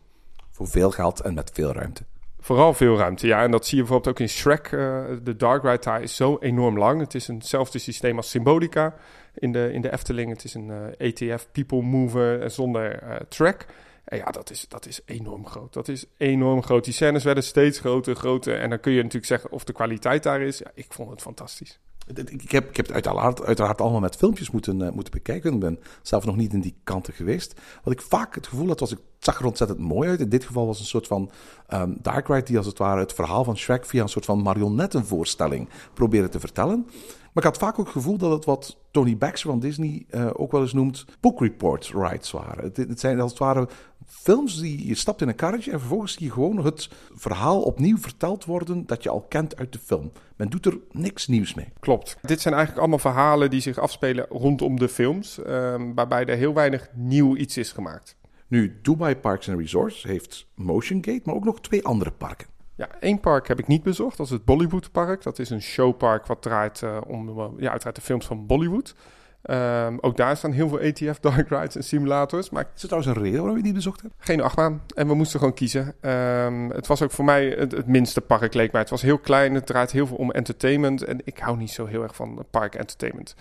Voor veel geld en met veel ruimte. Vooral veel ruimte, ja. En dat zie je bijvoorbeeld ook in Shrek. Uh, de Dark Ride daar is zo enorm lang. Het is eenzelfde systeem als Symbolica in de, in de Efteling. Het is een uh, ETF People Mover zonder uh, track. En ja, dat is, dat is enorm groot. Dat is enorm groot. Die scènes werden steeds groter, groter. En dan kun je natuurlijk zeggen of de kwaliteit daar is. Ja, ik vond het fantastisch. Ik heb, ik heb het uiteraard, uiteraard allemaal met filmpjes moeten, uh, moeten bekijken. Ik ben zelf nog niet in die kanten geweest. Wat ik vaak het gevoel had, was ik zag er ontzettend mooi uit. In dit geval was een soort van um, Dark Ride die als het ware het verhaal van Shrek via een soort van marionettenvoorstelling probeerde te vertellen. Maar ik had vaak ook het gevoel dat het wat Tony Baxter van Disney uh, ook wel eens noemt book report rides waren. Het, het, zijn als het ware films die je stapt in een karretje en vervolgens zie je gewoon het verhaal opnieuw verteld worden dat je al kent uit de film. Men doet er niks nieuws mee. Klopt. Dit zijn eigenlijk allemaal verhalen die zich afspelen rondom de films, um, waarbij er heel weinig nieuw iets is gemaakt. Nu, Dubai Parks and Resorts heeft Motion Gate, maar ook nog twee andere parken. Ja, één park heb ik niet bezocht. Dat is het Bollywood Park. Dat is een showpark wat draait uh, om uh, ja, uiteraard de films van Bollywood. Um, ook daar staan heel veel ATF dark rides en simulators. Maar is er trouwens een reden waarom je die bezocht hebt? Geen achtbaan. En we moesten gewoon kiezen. Um, het was ook voor mij het, het, minste park, leek mij. Het was heel klein. Het draait heel veel om entertainment. En ik hou niet zo heel erg van park entertainment.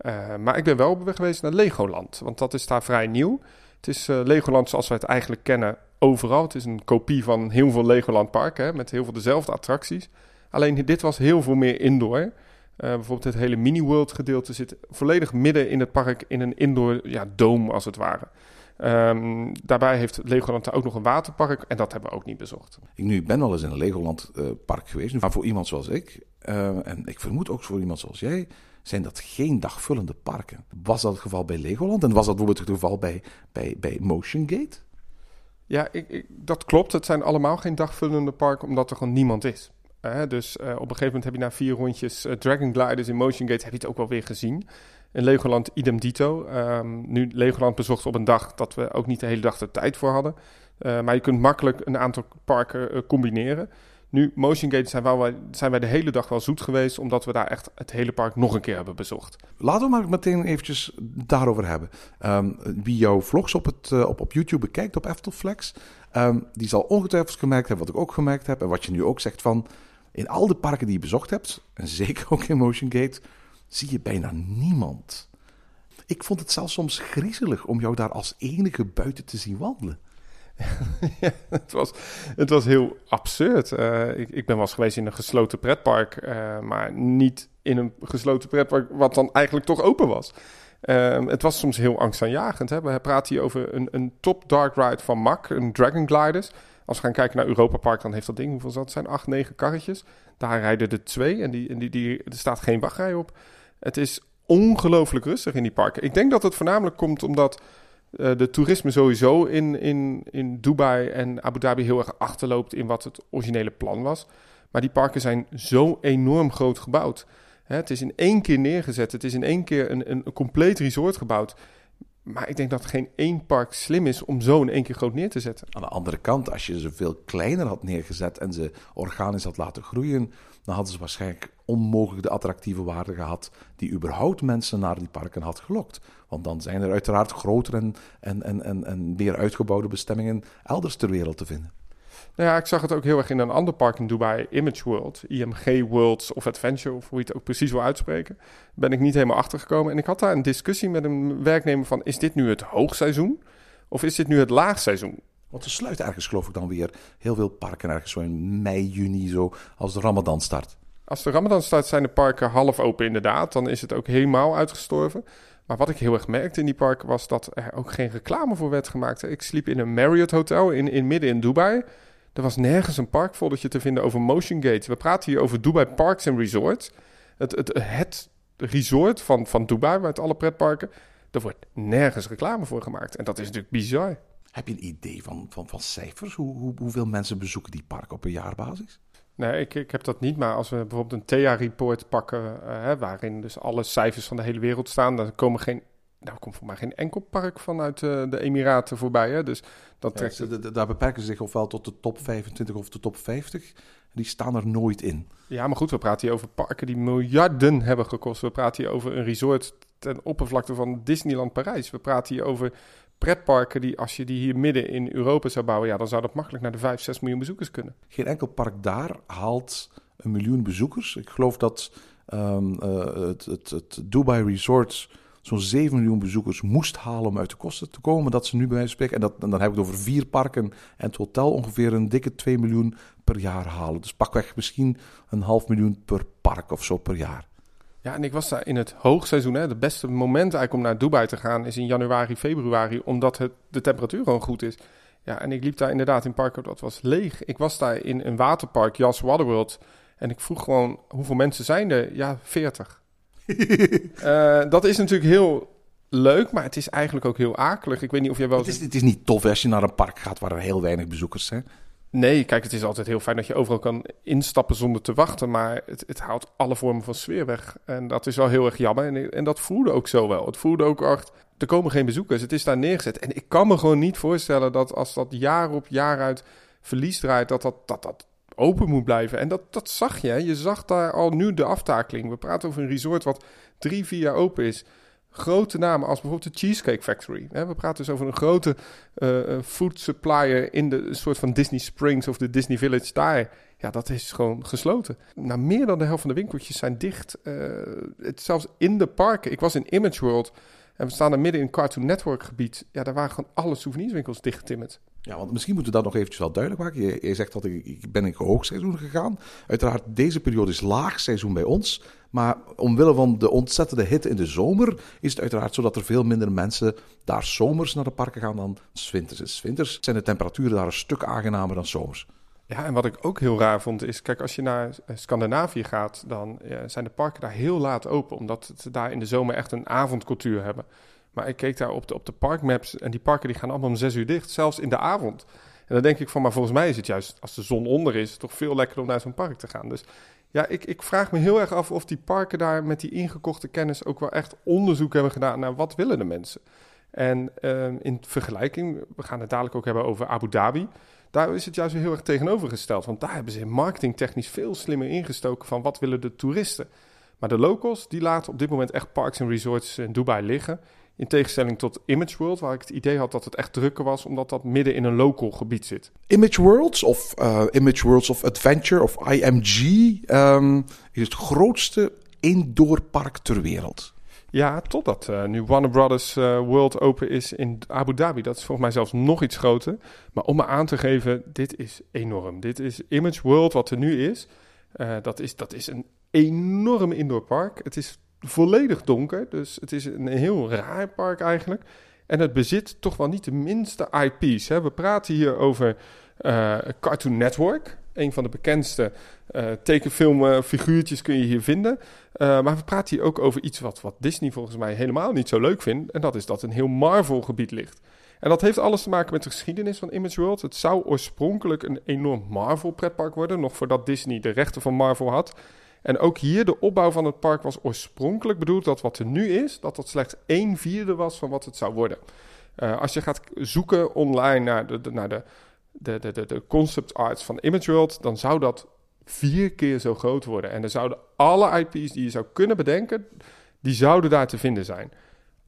Uh, maar ik ben wel op weg geweest naar Legoland. Want dat is daar vrij nieuw. Het is uh, Legoland zoals we het eigenlijk kennen overal. Het is een kopie van heel veel Legoland parken. Met heel veel dezelfde attracties. Alleen dit was heel veel meer indoor. Uh, bijvoorbeeld het hele mini-world gedeelte zit volledig midden in het park in een indoor ja, dome als het ware. Um, daarbij heeft Legoland daar ook nog een waterpark en dat hebben we ook niet bezocht. Ik nu ben wel eens in een Legoland uh, park geweest, maar voor iemand zoals ik, uh, en ik vermoed ook voor iemand zoals jij, zijn dat geen dagvullende parken. Was dat het geval bij Legoland en was dat bijvoorbeeld het geval bij, bij, bij Motion Gate? Ja, ik, ik, dat klopt. Het zijn allemaal geen dagvullende parken omdat er gewoon niemand is. Dus uh, op een gegeven moment heb je na vier rondjes uh, Dragon Gliders in Motion Gate heb je het ook wel weer gezien. In Legoland idem dito. Um, nu Legoland bezocht op een dag dat we ook niet de hele dag de tijd voor hadden. Uh, maar je kunt makkelijk een aantal parken combineren. Nu, Motion Gate zijn, zijn wij de hele dag wel zoet geweest, omdat we daar echt het hele park nog een keer hebben bezocht. Laten we maar meteen eventjes daarover hebben. Um, wie jouw vlogs op, het, op, op YouTube bekijkt, op Eftelflex, um, die zal ongetwijfeld gemerkt hebben wat ik ook gemerkt heb. En wat je nu ook zegt van, in al de parken die je bezocht hebt, en zeker ook in Motion Gate, zie je bijna niemand. Ik vond het zelfs soms griezelig om jou daar als enige buiten te zien wandelen. ja, het, was, het was heel absurd. Uh, ik, ik ben wel eens geweest in een gesloten pretpark, uh, maar niet in een gesloten pretpark, wat dan eigenlijk toch open was. Ehm, het was soms heel angstaanjagend. Hè? We praten hier over een, een top dark ride van MAC, een Dragon Gliders. Als we gaan kijken naar Europa Park, dan heeft dat ding, hoeveel zal het zijn? Acht, negen karretjes. Daar rijden er twee en, die, en die, die, er staat geen wachtrij op. Het is ongelooflijk rustig in die parken. Ik denk dat het voornamelijk komt omdat uh, de toerisme sowieso in, in, in Dubai en Abu Dhabi heel erg achterloopt in wat het originele plan was. Maar die parken zijn zo enorm groot gebouwd. Hè, het is in één keer neergezet. Het is in één keer een, een, een compleet resort gebouwd. Maar ik denk dat geen één park slim is om zo één keer groot neer te zetten. Aan de andere kant, als je ze veel kleiner had neergezet en ze organisch had laten groeien, dan hadden ze waarschijnlijk onmogelijk de attractieve waarde gehad die überhaupt mensen naar die parken had gelokt. Want dan zijn er uiteraard grotere en, en, en, en, en meer uitgebouwde bestemmingen elders ter wereld te vinden. Nou ja, ik zag het ook heel erg in een ander park in Dubai, Image World, IMG Worlds of Adventure, of hoe je het ook precies wil uitspreken. Ben ik niet helemaal achtergekomen. En ik had daar een discussie met een werknemer van, is dit nu het hoogseizoen of is dit nu het laagseizoen? Want ze sluiten ergens geloof ik dan weer heel veel parken ergens zo in mei, juni zo, als de ramadan start. Als de ramadan start zijn de parken half open inderdaad, dan is het ook helemaal uitgestorven. Maar wat ik heel erg merkte in die parken was dat er ook geen reclame voor werd gemaakt. Ik sliep in een Marriott hotel in, in midden in Dubai. Er was nergens een parkfoldertje te vinden over Motion Gate. We praten hier over Dubai Parks and Resorts. Het, het, het resort van, van Dubai, met alle pretparken. Er wordt nergens reclame voor gemaakt. En dat is natuurlijk bizar. Heb je een idee van, van, van cijfers? Hoe, hoe, hoeveel mensen bezoeken die park op een jaarbasis? Nee, ik, ik heb dat niet. Maar als we bijvoorbeeld een TEA-report pakken, uh, waarin dus alle cijfers van de hele wereld staan, dan komen geen nou komt voor mij geen enkel park vanuit uh, de Emiraten voorbij. Hè? Dus dat trekt... Ja, daar beperken ze zich ofwel tot de top 25 of de top 50. Die staan er nooit in. Ja, maar goed, we praten hier over parken die miljarden hebben gekost. We praten hier over een resort ten oppervlakte van Disneyland Parijs. We praten hier over pretparken die, als je die hier midden in Europa zou bouwen, ja, dan zou dat makkelijk naar de 5, 6 miljoen bezoekers kunnen. Geen enkel park daar haalt een miljoen bezoekers. Ik geloof dat um, uh, het, het, het Dubai Resort zo'n 7 miljoen bezoekers moest halen om uit de kosten te komen. Dat ze nu bij van spreken, en, dat, dan heb ik het over vier parken en het hotel ongeveer een dikke 2 miljoen per jaar halen. Dus pakweg misschien een half miljoen per park of zo per jaar. Ja, en ik was daar in het hoogseizoen. Hè. De beste moment eigenlijk om naar Dubai te gaan is in januari, februari, omdat het, de temperatuur gewoon goed is. Ja, en ik liep daar inderdaad in parken, dat was leeg. Ik was daar in een waterpark, Jas Waterworld. En ik vroeg gewoon, hoeveel mensen zijn er? Ja, 40. Uh, dat is natuurlijk heel leuk, maar het is eigenlijk ook heel akelig. Ik weet niet of jij wel... Het is, het is niet tof als je naar een park gaat waar er heel weinig bezoekers zijn. Nee, kijk, het is altijd heel fijn dat je overal kan instappen zonder te wachten. Maar het, het haalt alle vormen van sfeer weg. En dat is wel heel erg jammer. En, en dat voelde ook zo wel. Het voelde ook echt, er komen geen bezoekers. Het is daar neergezet. En ik kan me gewoon niet voorstellen dat als dat jaar op jaar uit verlies draait, dat dat, dat, dat open moet blijven. En dat, dat zag je. Je zag daar al nu de aftakeling. We praten over een resort wat drie, vier jaar open is. Grote namen als bijvoorbeeld de Cheesecake Factory. We praten dus over een grote uh, food supplier in de soort van Disney Springs of de Disney Village daar. Ja, dat is gewoon gesloten. Nou, meer dan de helft van de winkeltjes zijn dicht. Uh, het, zelfs in de parken. Ik was in Image World en we staan er midden in Cartoon Network gebied. Ja, daar waren gewoon alle souvenirswinkels dichtgetimmerd. Ja, want misschien moeten we dat nog eventjes wel duidelijk maken. Je, zegt dat ik, ik ben in hoogseizoen gegaan. Uiteraard, deze periode is laagseizoen bij ons. Maar omwille van de ontzettende hitte in de zomer is het uiteraard zo dat er veel minder mensen daar zomers naar de parken gaan dan winters. Winters zijn de temperaturen daar een stuk aangenamer dan zomers. Ja, en wat ik ook heel raar vond is, kijk, als je naar eh, Scandinavië gaat, dan ja, zijn de parken daar heel laat open, omdat ze daar in de zomer echt een avondcultuur hebben. Maar ik keek daar op de, op de parkmaps en die parken die gaan allemaal om zes uur dicht, zelfs in de avond. En dan denk ik van, maar volgens mij is het juist als de zon onder is, toch veel lekkerder om naar zo'n park te gaan. Dus ja, ik, ik vraag me heel erg af of die parken daar met die ingekochte kennis ook wel echt onderzoek hebben gedaan naar wat willen de mensen. En uh, in vergelijking, we gaan het dadelijk ook hebben over Abu Dhabi. Daar is het juist heel erg tegenovergesteld. Want daar hebben ze marketingtechnisch veel slimmer ingestoken van wat willen de toeristen. Maar de locals, die laten op dit moment echt parks en resorts in Dubai liggen. In tegenstelling tot Image World, waar ik het idee had dat het echt drukker was, omdat dat midden in een local gebied zit. Image Worlds of uh, Image Worlds of Adventure of IMG um, is het grootste indoorpark ter wereld. Ja, totdat uh, nu Warner Brothers uh, World Open is in Abu Dhabi. Dat is volgens mij zelfs nog iets groter. Maar om me aan te geven, dit is enorm. Dit is Image World wat er nu is. Eh, dat, is, dat is een enorm indoorpark. Het is volledig donker, dus het is een heel raar park eigenlijk. En het bezit toch wel niet de minste IP's. Hè. We praten hier over eh, Cartoon Network. Een van de bekendste uh, tekenfilmfiguurtjes kun je hier vinden. Uh, maar we praten hier ook over iets wat, wat Disney volgens mij helemaal niet zo leuk vindt. En dat is dat een heel Marvel-gebied ligt. En dat heeft alles te maken met de geschiedenis van Image World. Het zou oorspronkelijk een enorm Marvel-pretpark worden, nog voordat Disney de rechten van Marvel had. En ook hier, de opbouw van het park was oorspronkelijk bedoeld dat wat er nu is, dat dat slechts een vierde was van wat het zou worden. Als je gaat zoeken online naar de, de naar de, de, de, de concept arts van Image World, dan zou dat vier keer zo groot worden. En er zouden alle IP's die je zou kunnen bedenken, die zouden daar te vinden zijn.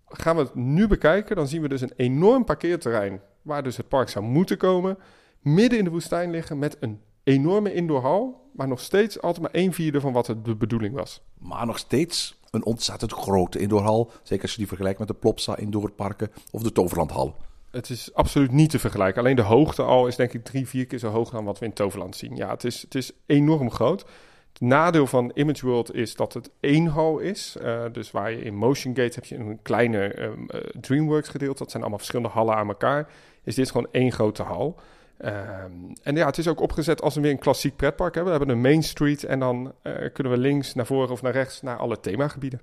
Gaan we het nu bekijken, dan zien we dus een enorm parkeerterrein waar dus het park zou moeten komen, midden in de woestijn liggen met een enorme indoorhal, maar nog steeds altijd maar een vierde van wat de bedoeling was. Maar nog steeds een ontzettend grote indoorhal, zeker als je die vergelijkt met de Plopsa indoorparken of de Toverlandhal. Het is absoluut niet te vergelijken. Alleen de hoogte al is denk ik drie, vier keer zo hoog dan wat we in Toverland zien. Ja, het is, het is enorm groot. Het nadeel van Image World is dat het één hal is. Uh, dus waar je in Motion Gate heb je een kleine um, uh, DreamWorks gedeelte. Dat zijn allemaal verschillende hallen aan elkaar. Is dit gewoon één grote hal. Um, en ja, het is ook opgezet als een weer een klassiek pretpark. Hè. We hebben een Main Street en dan uh, kunnen we links naar voren of naar rechts naar alle themagebieden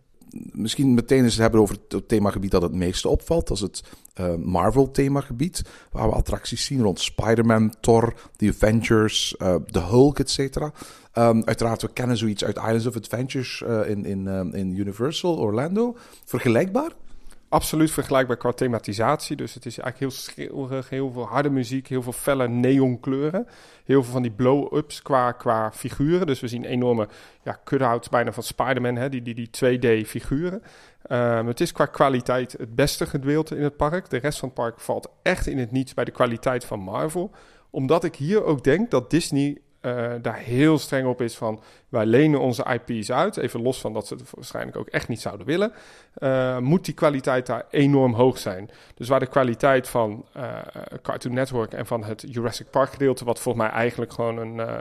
misschien meteen eens hebben over het themagebied dat het meeste opvalt. Dat is het uh, Marvel-themagebied, waar we attracties zien rond Spider-Man, Thor, The Avengers, uh, The Hulk, etc. Um, uiteraard, we kennen zoiets uit Islands of Adventures uh, in, in, in Universal Orlando. Vergelijkbaar? Absoluut vergelijkbaar qua thematisatie. Dus het is eigenlijk heel schreeuwerig, heel veel harde muziek, heel veel felle neonkleuren. Heel veel van die blow-ups qua, qua figuren. Dus we zien enorme ja, cut-outs bijna van Spider-Man, die, die, die 2D-figuren. Um, het is qua kwaliteit het beste gedeelte in het park. De rest van het park valt echt in het niets bij de kwaliteit van Marvel. Omdat ik hier ook denk dat Disney uh, daar heel streng op is van wij lenen onze IP's uit, even los van dat ze het waarschijnlijk ook echt niet zouden willen, uh, moet die kwaliteit daar enorm hoog zijn. Dus waar de kwaliteit van uh, Cartoon Network en van het Jurassic Park gedeelte, wat volgens mij eigenlijk gewoon een,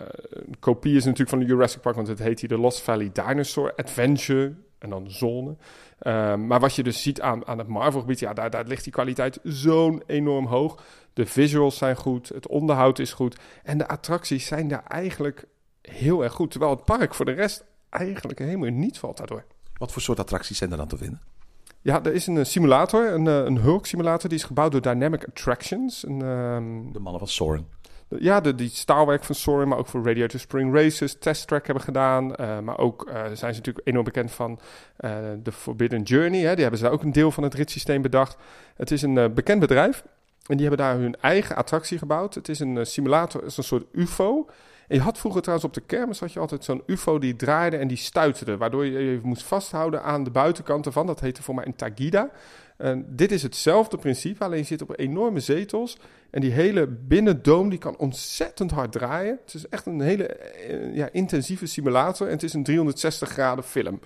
kopie is natuurlijk van de Jurassic Park, want het heet hier de Lost Valley Dinosaur Adventure en dan zone. Maar wat je dus ziet aan, aan het Marvel-gebied, ja, daar, daar ligt die kwaliteit zo'n enorm hoog. De visuals zijn goed, het onderhoud is goed. En de attracties zijn daar eigenlijk heel erg goed. Terwijl het park voor de rest eigenlijk helemaal niet valt daardoor. Wat voor soort attracties zijn er dan te vinden? Ja, er is een simulator, een, een Hulk-simulator. Die is gebouwd door Dynamic Attractions. Een, um... De mannen van Soren. Ja, de, die staalwerk van Soaring, maar ook voor Radiator Spring Races, Test Track hebben gedaan. Uh, maar ook uh, zijn ze natuurlijk enorm bekend van uh, de Forbidden Journey. Hè. Die hebben ze ook een deel van het ritssysteem bedacht. Het is een bekend bedrijf en die hebben daar hun eigen attractie gebouwd. Het is een simulator, het is een soort UFO. En je had vroeger trouwens op de kermis had je altijd zo'n UFO die draaide en die stuiterde. Waardoor je je moest vasthouden aan de buitenkant ervan. Dat heette voor mij een Tagida. Dit is hetzelfde principe, alleen je zit op enorme zetels. En die hele binnendoom die kan ontzettend hard draaien. Het is echt een hele eh, ja, intensieve simulator. En het is een 360 graden film.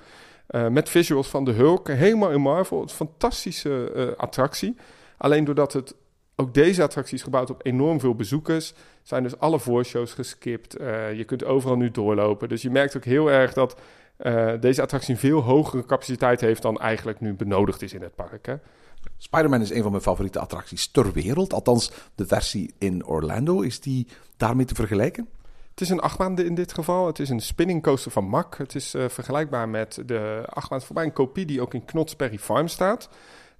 Uh, met visuals van de Hulk, helemaal in Marvel. Een fantastische attractie. Alleen doordat het ook deze attractie is gebouwd op enorm veel bezoekers. Zijn dus alle voorshows geskipt. Uh, je kunt overal nu doorlopen. Dus je merkt ook heel erg dat uh, deze attractie een veel hogere capaciteit heeft dan eigenlijk nu benodigd is in het park. Hè? Spider-Man is een van mijn favoriete attracties ter wereld. Althans, de versie in Orlando. Is die daarmee te vergelijken? Het is een achtbaan in dit geval. Het is een spinning coaster van Mack. Het is uh, vergelijkbaar met de achtbaan voorbij een kopie die ook in Knott's Berry Farm staat.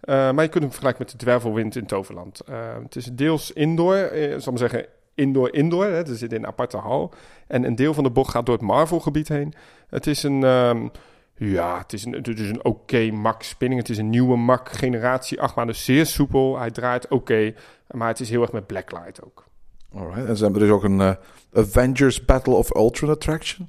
Uh, maar je kunt hem vergelijken met de Dwervelwind in Toverland. Uh, het is deels indoor, uh, zal ik maar zeggen indoor-indoor. Het zit in een aparte hal. En een deel van de bocht gaat door het Marvel-gebied heen. Het is een... Um, ja, het is een, het is een oké okay Mac spinning. Het is een nieuwe Mac generatie 8 dus zeer soepel. Hij draait oké, maar het is heel erg met blacklight ook. Alright, en ze hebben dus ook een Avengers Battle of Ultron attraction.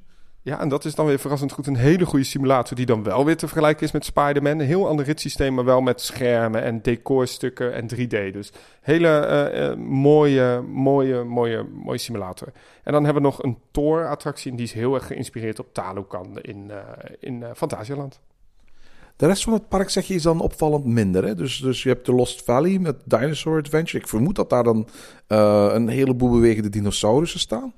Ja, en dat is dan weer verrassend goed een hele goede simulator die dan wel weer te vergelijken is met Spider-Man. Een heel ander ritssysteem, maar wel met schermen en decorstukken en 3D. Dus hele uh, uh, mooie, mooie, mooie, mooie simulator. En dan hebben we nog een Thor-attractie die is heel erg geïnspireerd op Talokan in, uh, in Fantasialand. De rest van het park, zeg je, is dan opvallend minder. Hè? Dus, dus je hebt de Lost Valley met Dinosaur Adventure. Ik vermoed dat daar dan een heleboel bewegende dinosaurussen staan.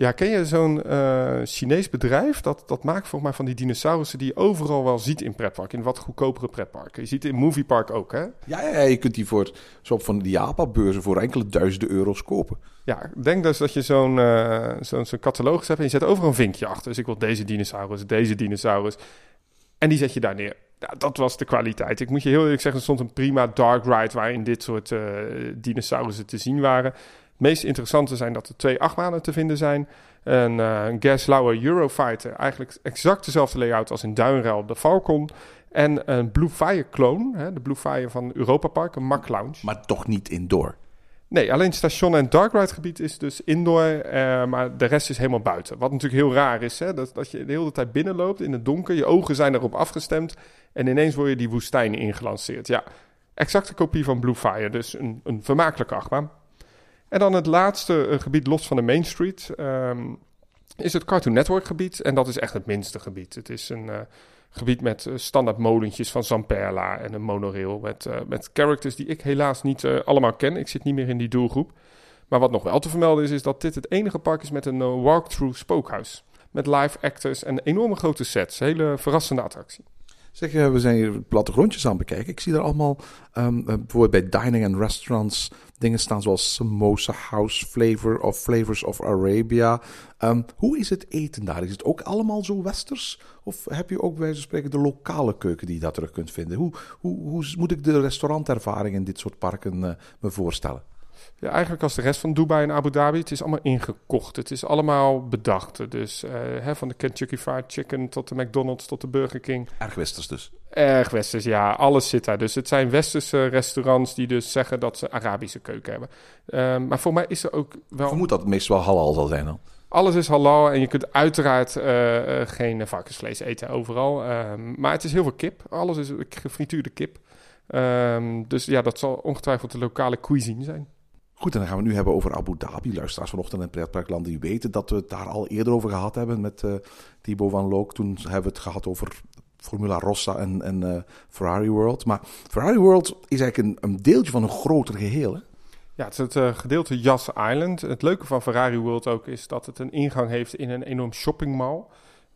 Ja, ken je zo'n uh, Chinees bedrijf? Dat, dat maakt volgens mij van die dinosaurussen die je overal wel ziet in pretpark. In wat goedkopere pretparken. Je ziet het in Moviepark ook, hè? Ja, ja, je kunt die voor zo van die Japa-beurzen voor enkele duizenden euro's kopen. Ja, denk dus dat je zo'n uh, zo'n catalogus hebt en je zet overal een vinkje achter. Dus ik wil deze dinosaurus, deze dinosaurus. En die zet je daar neer. Dat was de kwaliteit. Ik moet je heel eerlijk zeggen, er stond een prima dark ride waarin dit soort uh, dinosaurussen te zien waren meest interessante zijn dat er twee achtbanen te vinden zijn. Een, uh, Eurofighter, eigenlijk exact dezelfde layout als in Duinruil de Falcon. En een Blue Fire clone, hè, de Blue Fire van Europa Park, een Mack Lounge. Maar toch niet indoor? Nee, alleen station en dark ride gebied is dus indoor, uh, maar de rest is helemaal buiten. Wat natuurlijk heel raar is, hè, dat, dat je de hele tijd binnenloopt in het donker, je ogen zijn erop afgestemd en ineens word je die woestijn ingelanceerd. Ja, exacte kopie van Blue Fire, dus een, een vermakelijke achtbaan. En dan het laatste uh, gebied los van de Main Street um, is het Cartoon Network gebied. En dat is echt het minste gebied. Het is een uh, gebied met uh, standaard molentjes van Zamperla en een monorail. Met, met characters die ik helaas niet allemaal ken. Ik zit niet meer in die doelgroep. Maar wat nog wel te vermelden is, is dat dit het enige park is met een walkthrough spookhuis. Met live actors en enorme grote sets. Hele verrassende attractie. Zeg, we zijn hier plattegrondjes aan bekijken. Ik zie er allemaal, um, bijvoorbeeld bij dining en restaurants, dingen staan zoals Samosa House Flavor of Flavors of Arabia. Um, hoe is het eten daar? Is het ook allemaal zo westers? Of heb je ook bij wijze van spreken de lokale keuken die je daar terug kunt vinden? Hoe, hoe, hoe moet ik de restaurantervaring in dit soort parken uh, me voorstellen? Ja, eigenlijk als de rest van Dubai en Abu Dhabi. Het is allemaal ingekocht. Het is allemaal bedacht. Dus uh, hè, van de Kentucky Fried Chicken tot de McDonald's tot de Burger King. Erg westers dus. Erg westers, ja. Alles zit daar. Dus het zijn westerse restaurants die dus zeggen dat ze Arabische keuken hebben. Uh, maar voor mij is er ook wel... Vermoed dat het meestal wel halal zal zijn dan. Alles is halal en je kunt uiteraard uh, uh, geen varkensvlees eten overal. Ehm, maar het is heel veel kip. Alles is gefrituurde kip. Um, dus ja, dat zal ongetwijfeld de lokale cuisine zijn. Goed, en dan gaan we nu hebben over Abu Dhabi. Luisteraars vanochtend in Pretparkland die weten dat we het daar al eerder over gehad hebben met uh, Thibaut van Look. Toen hebben we het gehad over Formula Rossa en, en uh, Ferrari World. Maar Ferrari World is eigenlijk een, deeltje van een groter geheel, hè? Ja, het is het uh, gedeelte Yas Island. Het leuke van Ferrari World ook is dat het een ingang heeft in een enorm shoppingmall.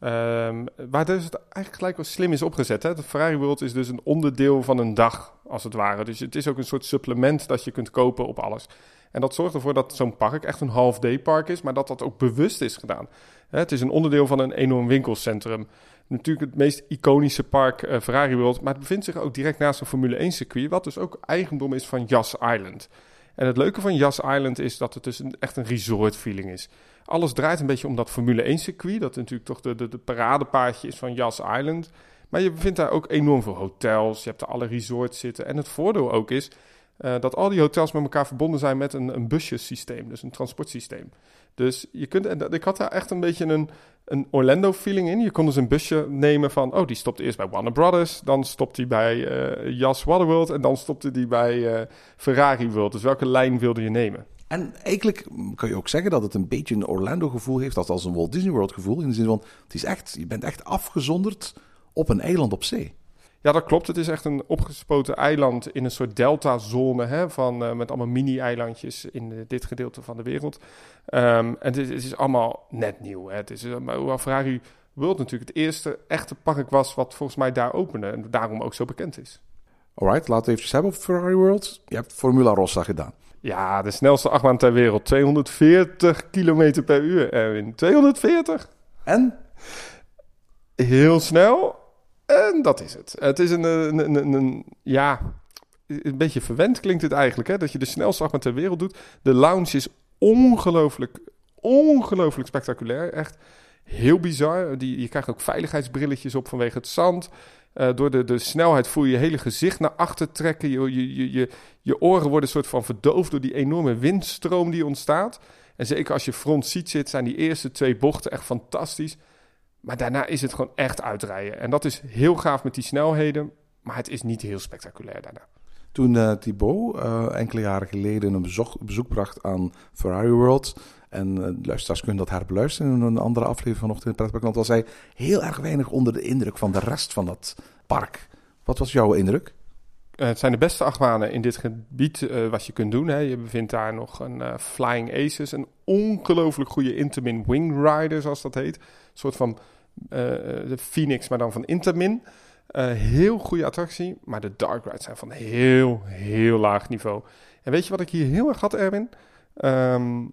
Um, waar dus het eigenlijk gelijk wel slim is opgezet. Hè? De Ferrari World is dus een onderdeel van een dag, als het ware. Dus het is ook een soort supplement dat je kunt kopen op alles. En dat zorgt ervoor dat zo'n park echt een half-day park is, maar dat dat ook bewust is gedaan. Het is een onderdeel van een enorm winkelcentrum. Natuurlijk het meest iconische park uh, Ferrari World, maar het bevindt zich ook direct naast een Formule 1 circuit, wat dus ook eigendom is van Yas Island. En het leuke van Yas Island is dat het dus echt een resort feeling is. Alles draait een beetje om dat Formule 1 circuit, dat natuurlijk toch de, de, de paradepaadje is van Yas Island. Maar je vindt daar ook enorm veel hotels, je hebt er alle resorts zitten. En het voordeel ook is, uh, dat al die hotels met elkaar verbonden zijn met een, een busjesysteem, dus een transportsysteem. Dus je kunt, en ik had daar echt een beetje een, een Orlando-feeling in. Je kon dus een busje nemen van, oh, die stopt eerst bij Warner Brothers, dan stopt hij bij Jas Waterworld en dan stopte die bij uh, Ferrari World. Dus welke lijn wilde je nemen? En eigenlijk kan je ook zeggen dat het een beetje een Orlando-gevoel heeft, dat als een Walt Disney World-gevoel, in de zin van, het is echt, je bent echt afgezonderd op een eiland op zee. Ja, dat klopt. Het is echt een opgespoten eiland in een soort deltazone hè, van, uh, met allemaal mini-eilandjes in de, dit gedeelte van de wereld. Um, en het, het, is allemaal net nieuw. Hè. Het is, uh, hoewel Ferrari World natuurlijk het eerste echte park was wat volgens mij daar opende en daarom ook zo bekend is. Alright, laten we even hebben over Ferrari World. Je hebt Formula Rossa gedaan. Ja, de snelste achtbaan ter wereld. 240 km per uur, Erwin. 240? En? Heel snel. En dat is het. Het is een, een, een, een, ja, een beetje verwend klinkt het eigenlijk, hè? dat je de snelste achtbaan ter wereld doet. De lounge is ongelooflijk, ongelooflijk spectaculair. Echt heel bizar. Die, je krijgt ook veiligheidsbrilletjes op vanwege het zand. Uh, door de, de snelheid voel je je hele gezicht naar achter trekken. Je, je, je, je, oren worden soort van verdoofd door die enorme windstroom die ontstaat. En zeker als je front ziet zit, zijn die eerste twee bochten echt fantastisch. Maar daarna is het gewoon echt uitrijden. En dat is heel gaaf met die snelheden. Maar het is niet heel spectaculair daarna. Toen uh, Thibaut uh, enkele jaren geleden een bezoek, bezoek bracht aan Ferrari World. En uh, luisteraars kunnen dat herbeluisteren in een andere aflevering vanochtend in Pretparkland. Was hij heel erg weinig onder de indruk van de rest van dat park. Wat was jouw indruk? eh, het zijn de beste achtbanen in dit gebied eh, wat je kunt doen. Hè. Je bevindt daar nog een Flying Aces, een ongelooflijk goede Intermin Wing Rider, zoals dat heet. Een soort van de Phoenix, maar dan van Intermin. Eh, heel goede attractie, maar de dark rides zijn van heel, heel laag niveau. En weet je wat ik hier heel erg had, Erwin? Ehm,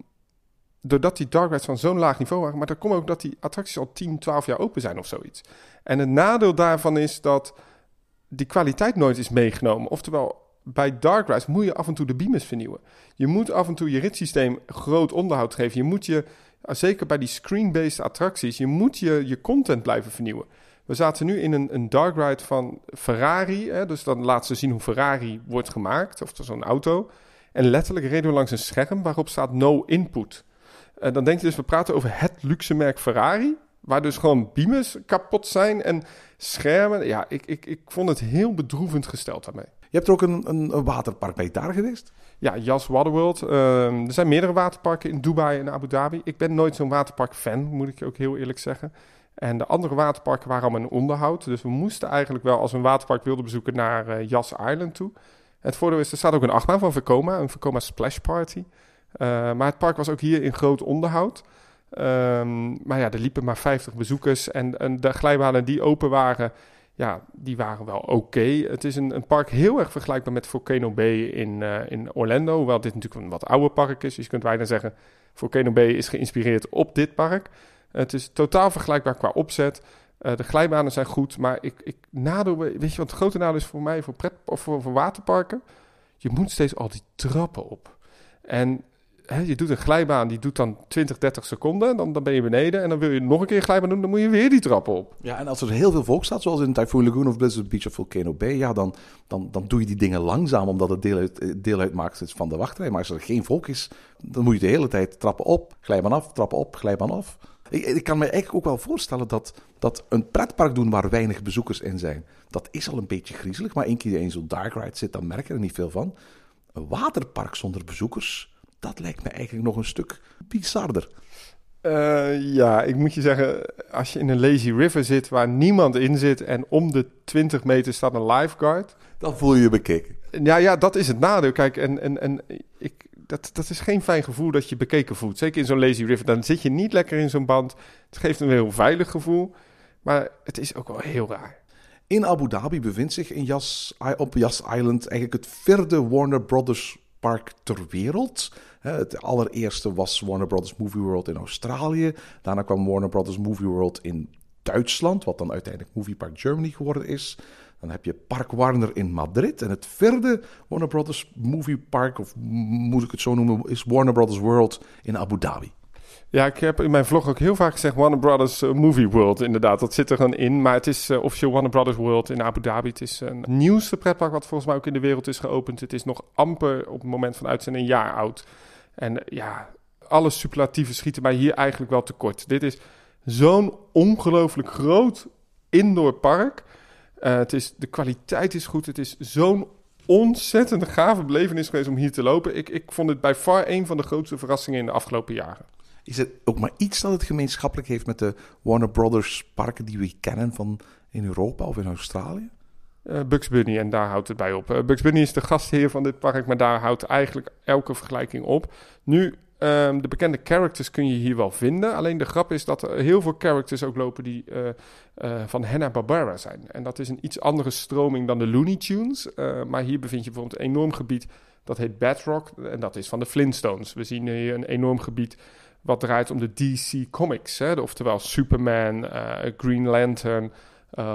doordat die dark rides van zo'n laag niveau waren, maar dat komt ook dat die attracties al 10, 12 jaar open zijn of zoiets. En het nadeel daarvan is dat die kwaliteit nooit is meegenomen. Oftewel, bij dark rides moet je af en toe de beamers vernieuwen. Je moet af en toe je ritssysteem groot onderhoud geven. Je moet je, zeker bij die screen-based attracties, je moet je, je content blijven vernieuwen. We zaten nu in een, een dark ride van Ferrari. Hè, dus dan laat ze zien hoe Ferrari wordt gemaakt, of zo'n auto. En letterlijk reden we langs een scherm waarop staat no input. En dan denk je dus, we praten over het luxe merk Ferrari. Waar dus gewoon beamers kapot zijn en schermen. Ja, ik, ik, ik vond het heel bedroevend gesteld daarmee. Je hebt er ook een, een, waterpark bij daar geweest? Ja, Jas Waterworld. Ehm, er zijn meerdere waterparken in Dubai en Abu Dhabi. Ik ben nooit zo'n waterpark-fan, moet ik ook heel eerlijk zeggen. En de andere waterparken waren allemaal in onderhoud. Dus we moesten eigenlijk wel, als we een waterpark wilden bezoeken, naar eh Yas Island toe. Het voordeel is, er staat ook een achtbaan van Vekoma, een Vekoma Splash Party. Eh, maar het park was ook hier in groot onderhoud. Ehm, maar ja, er liepen maar 50 bezoekers. En, en de glijbanen die open waren, ja, die waren wel oké. Het is een, een park heel erg vergelijkbaar met Volcano Bay in, eh, in Orlando. Hoewel dit natuurlijk een wat ouder park is. Dus je kunt bijna zeggen, Volcano Bay is geïnspireerd op dit park. Het is totaal vergelijkbaar qua opzet. Eh, de glijbanen zijn goed, maar ik, ik nadeel, weet je wat het grote nadeel is voor mij voor, pret, of voor, voor waterparken? Je moet steeds al die trappen op. En hè, je doet een glijbaan, die doet dan 20, 30 seconden. Dan, dan ben je beneden en dan wil je nog een keer een glijbaan doen, dan moet je weer die trappen op. Ja, en als er heel veel volk staat, zoals in Typhoon Lagoon of Blizzard Beach of Volcano Bay, ja, dan, dan, dan doe je die dingen langzaam, omdat het deel, uit, deel uitmaakt van de wachtrij. Maar als er geen volk is, dan moet je de hele tijd trappen op, glijbaan af, trappen op, glijbaan af. Ik, ik kan me eigenlijk ook wel voorstellen dat, dat een pretpark doen waar weinig bezoekers in zijn, dat is al een beetje griezelig. Maar één keer in zo'n dark ride zit, dan merk je er niet veel van. Een waterpark zonder bezoekers, dat lijkt me eigenlijk nog een stuk bizarder. Uh, ja, ik moet je zeggen, als je in een lazy river zit waar niemand in zit en om de 20 meter staat een lifeguard. Dan voel je je bekeken. Ja, ja, dat is het nadeel. Kijk, en, en, en ik, dat, dat is geen fijn gevoel dat je bekeken voelt. Zeker in zo'n lazy river, dan zit je niet lekker in zo'n band. Het geeft een heel veilig gevoel, maar het is ook wel heel raar. In Abu Dhabi bevindt zich in Yas, op Yas Island eigenlijk het vierde Warner Brothers park ter wereld. Het allereerste was Warner Brothers Movie World in Australië. Daarna kwam Warner Brothers Movie World in Duitsland, wat dan uiteindelijk Movie Park Germany geworden is. Dan heb je Park Warner in Madrid. En het vierde Warner Brothers Movie Park, of moet ik het zo noemen, is Warner Brothers World in Abu Dhabi. Ja, ik heb in mijn vlog ook heel vaak gezegd Warner Brothers uh, Movie World. Inderdaad, dat zit er gewoon in. Maar het is uh, officieel Warner Brothers World in Abu Dhabi. Het is een nieuwste pretpark wat volgens mij ook in de wereld is geopend. Het is nog amper op het moment van uitzending een jaar oud. En uh, ja, alle superlatieven schieten mij hier eigenlijk wel tekort. Dit is zo'n ongelooflijk groot indoor park. Uh, het is, de kwaliteit is goed. Het is zo'n ontzettend gave belevenis geweest om hier te lopen. Ik, ik vond het bij far een van de grootste verrassingen in de afgelopen jaren. Is het ook maar iets dat het gemeenschappelijk heeft met de Warner Brothers parken die we kennen van in Europa of in Australië? Uh, Bugs Bunny, en daar houdt het bij op. Uh, Bugs Bunny is de gastheer van dit park, maar daar houdt eigenlijk elke vergelijking op. Nu, um, de bekende characters kun je hier wel vinden. Alleen de grap is dat er heel veel characters ook lopen die uh, van Hanna-Barbera zijn. En dat is een iets andere stroming dan de Looney Tunes. maar hier bevind je bijvoorbeeld een enorm gebied dat heet Bedrock. En dat is van de Flintstones. We zien hier een enorm gebied wat draait om de DC Comics. Hè? Oftewel Superman, Green Lantern,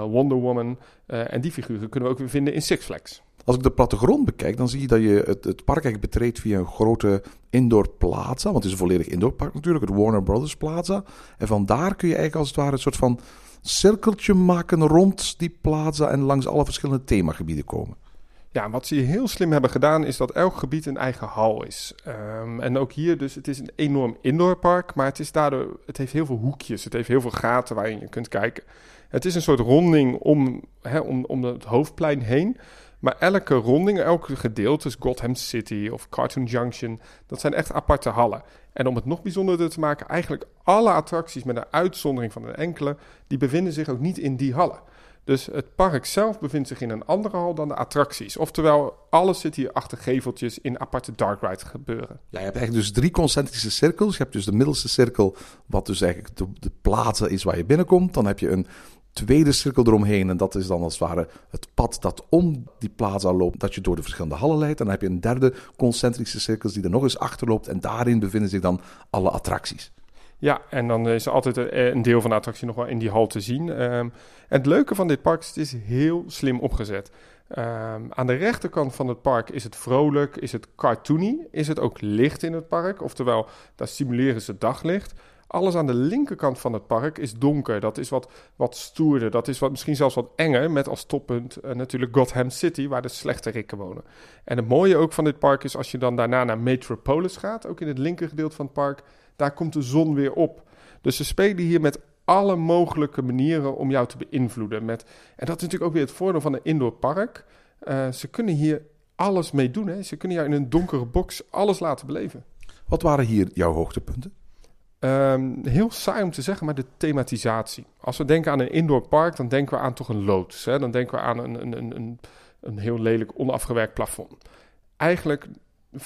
Wonder Woman. Uh, en die figuren kunnen we ook weer vinden in Six Flags. Als ik de plattegrond bekijk, dan zie je dat je het, het park eigenlijk betreedt via een grote indoor plaza. Want het is een volledig indoor park natuurlijk, het Warner Brothers Plaza. En vandaar kun je eigenlijk als het ware een soort van cirkeltje maken rond die plaza en langs alle verschillende themagebieden komen. Ja, wat ze hier heel slim hebben gedaan is dat elk gebied een eigen hal is. Um, en ook hier dus, het is een enorm indoorpark, maar het, is daardoor, het heeft heel veel hoekjes. Het heeft heel veel gaten waarin je kunt kijken. Het is een soort ronding om, hè, om, om het hoofdplein heen. Maar elke ronding, elke gedeelte, Gotham City of Cartoon Junction, dat zijn echt aparte hallen. En om het nog bijzonderder te maken, eigenlijk alle attracties met een uitzondering van een enkele, die bevinden zich ook niet in die hallen. Dus het park zelf bevindt zich in een andere hal dan de attracties. Oftewel, alles zit hier achter geveltjes in aparte dark ride gebeuren. Ja, je hebt eigenlijk dus drie concentrische cirkels. Je hebt dus de middelste cirkel, wat dus eigenlijk de, de is waar je binnenkomt. Dan heb je een tweede cirkel eromheen. En dat is dan als het ware het pad dat om die plaza loopt, dat je door de verschillende hallen leidt. Dan heb je een derde concentrische cirkel die er nog eens achter loopt. En daarin bevinden zich dan alle attracties. Ja, en dan is er altijd een- een deel van de attractie nog wel in die hal te zien. Ehm, en het leuke van dit park is, het is heel slim opgezet. Ehm, aan de rechterkant van het park is het vrolijk, is het cartoony, is het ook licht in het park. Oftewel, daar stimuleren ze daglicht. Alles aan de linkerkant van het park is donker. Dat is wat, wat stoerder. Dat is wat, misschien zelfs wat enger. Met als toppunt eh, natuurlijk Gotham City, waar de slechterikken wonen. En het mooie ook van dit park is als je dan daarna naar Metropolis gaat, ook in het linkergedeelte van het park, daar komt de zon weer op. Dus ze spelen hier met alle mogelijke manieren om jou te beïnvloeden. Met, en dat is natuurlijk ook weer het voordeel van een indoor park. Eh, ze kunnen hier alles mee doen. Hè. Ze kunnen jou in een donkere box alles laten beleven. Wat waren hier jouw hoogtepunten? Ehm, heel saai om te zeggen, maar de thematisatie. Als we denken aan een indoor park, dan denken we aan toch een loods. Hè? Dan denken we aan een, een, een, een, heel lelijk onafgewerkt plafond. Eigenlijk 75%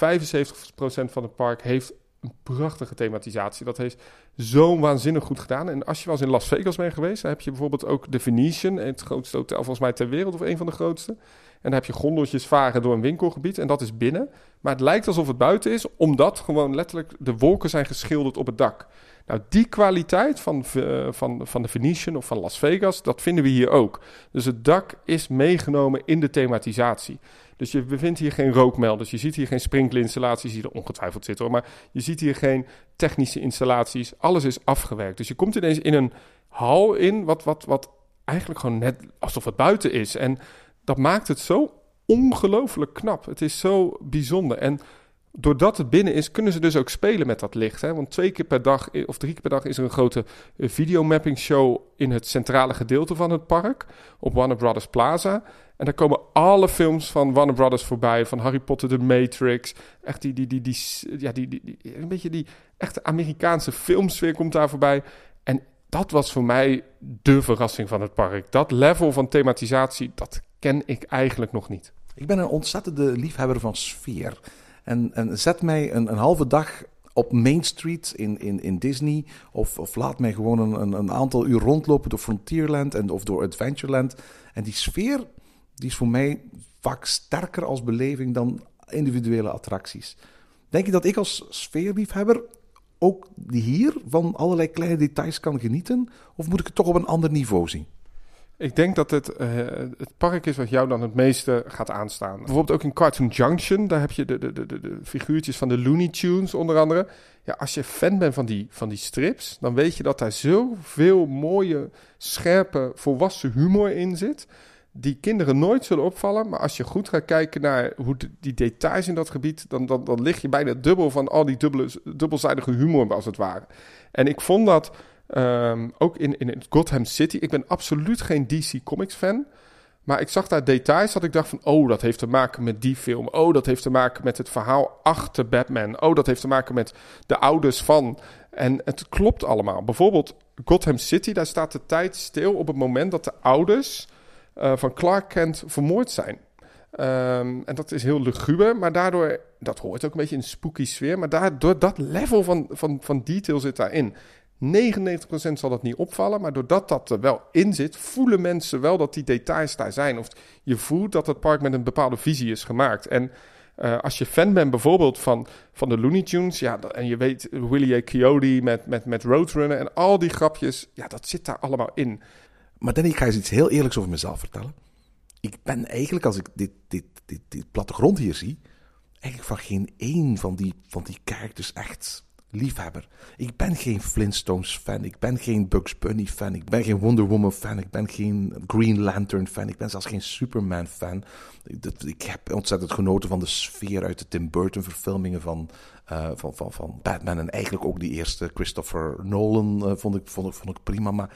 van het park heeft een prachtige thematisatie. Dat heeft zo waanzinnig goed gedaan. En als je wel eens in Las Vegas bent geweest, dan heb je bijvoorbeeld ook de Venetian, het grootste hotel volgens mij ter wereld, of een van de grootste. En dan heb je gondoltjes varen door een winkelgebied en dat is binnen. Maar het lijkt alsof het buiten is, omdat gewoon letterlijk de wolken zijn geschilderd op het dak. Nou, die kwaliteit van, eh, van, van de Venetian of van Las Vegas, dat vinden we hier ook. Dus het dak is meegenomen in de thematisatie. Dus je bevindt hier geen rookmelders, je ziet hier geen sprinklerinstallaties die er ongetwijfeld zitten hoor. Maar je ziet hier geen technische installaties, alles is afgewerkt. Dus je komt ineens in een hal in, wat, wat, wat eigenlijk gewoon net alsof het buiten is. En dat maakt het zo ongelooflijk knap. Het is zo bijzonder. En doordat het binnen is, kunnen ze dus ook spelen met dat licht. Hè? Want twee keer per dag of drie keer per dag is er een grote eh, videomapping show in het centrale gedeelte van het park op Warner Brothers Plaza. En daar komen alle films van Warner Brothers voorbij, van Harry Potter, The Matrix, echt die, die, die, die, ja, die, die, die- een beetje die echte Amerikaanse filmsfeer komt daar voorbij. En dat was voor mij de verrassing van het park. Dat level van thematisatie, dat ken ik eigenlijk nog niet. Ik ben een ontzettende liefhebber van sfeer. En, en zet mij een, een halve dag op Main Street in, in, in Disney. Of, of laat mij gewoon een, een, aantal uur rondlopen door Frontierland en, of door Adventureland. En die sfeer die is voor mij vaak sterker als beleving dan individuele attracties. Denk je dat ik als sfeerliefhebber ook hier van allerlei kleine details kan genieten? Of moet ik het toch op een ander niveau zien? Ik denk dat het, eh, het park is wat jou dan het meeste gaat aanstaan. Bijvoorbeeld ook in Cartoon Junction, daar heb je de, de, de, de, figuurtjes van de Looney Tunes onder andere. Ja, als je fan bent van die, van die strips, dan weet je dat daar zoveel mooie, scherpe, volwassen humor in zit. Die kinderen nooit zullen opvallen. Maar als je goed gaat kijken naar hoe die details in dat gebied, dan, dan, dan lig je bijna dubbel van al die dubbele, dubbelzijdige humor, als het ware. En ik vond dat Ehm, ook in, in Gotham City. Ik ben absoluut geen DC Comics fan. Maar ik zag daar details dat ik dacht van... oh, dat heeft te maken met die film. Oh, dat heeft te maken met het verhaal achter Batman. Oh, dat heeft te maken met de ouders van... En het klopt allemaal. Bijvoorbeeld Gotham City, daar staat de tijd stil... op het moment dat de ouders eh, van Clark Kent vermoord zijn. Ehm, en dat is heel luguber, maar daardoor... dat hoort ook een beetje in een spooky sfeer... maar daardoor dat level van, van, van detail zit daarin... 99% zal dat niet opvallen, maar doordat dat er wel in zit, voelen mensen wel dat die details daar zijn. Of je voelt dat het park met een bepaalde visie is gemaakt. En uh, als je fan bent bijvoorbeeld van, van de Looney Tunes, ja, en je weet Willie A. Coyote met, met, met Roadrunner en al die grapjes, ja, dat zit daar allemaal in. Maar Danny, ik ga eens iets heel eerlijks over mezelf vertellen. Ik ben eigenlijk, als ik dit, dit, dit, dit plattegrond hier zie, eigenlijk van geen één van die, van die characters echt liefhebber. Ik ben geen Flintstones fan, ik ben geen Bugs Bunny fan, ik ben geen Wonder Woman fan, ik ben geen Green Lantern fan, ik ben zelfs geen Superman fan. Ik heb ontzettend genoten van de sfeer uit de Tim Burton verfilmingen van, uh, van, van, van Batman en eigenlijk ook die eerste Christopher Nolan uh, vond, ik, vond, ik, vond ik prima. Maar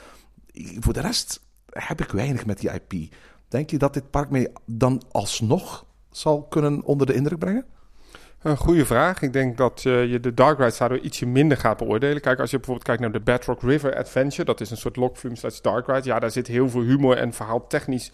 voor de rest heb ik weinig met die IP. Denk je dat dit park mij dan alsnog zal kunnen onder de indruk brengen? Een goede vraag. Ik denk dat uh, je de dark rides daardoor ietsje minder gaat beoordelen. Kijk, als je bijvoorbeeld kijkt naar de Bedrock River Adventure, dat is een soort logflume slash dark ride. Ja, daar zit heel veel humor en verhaal technisch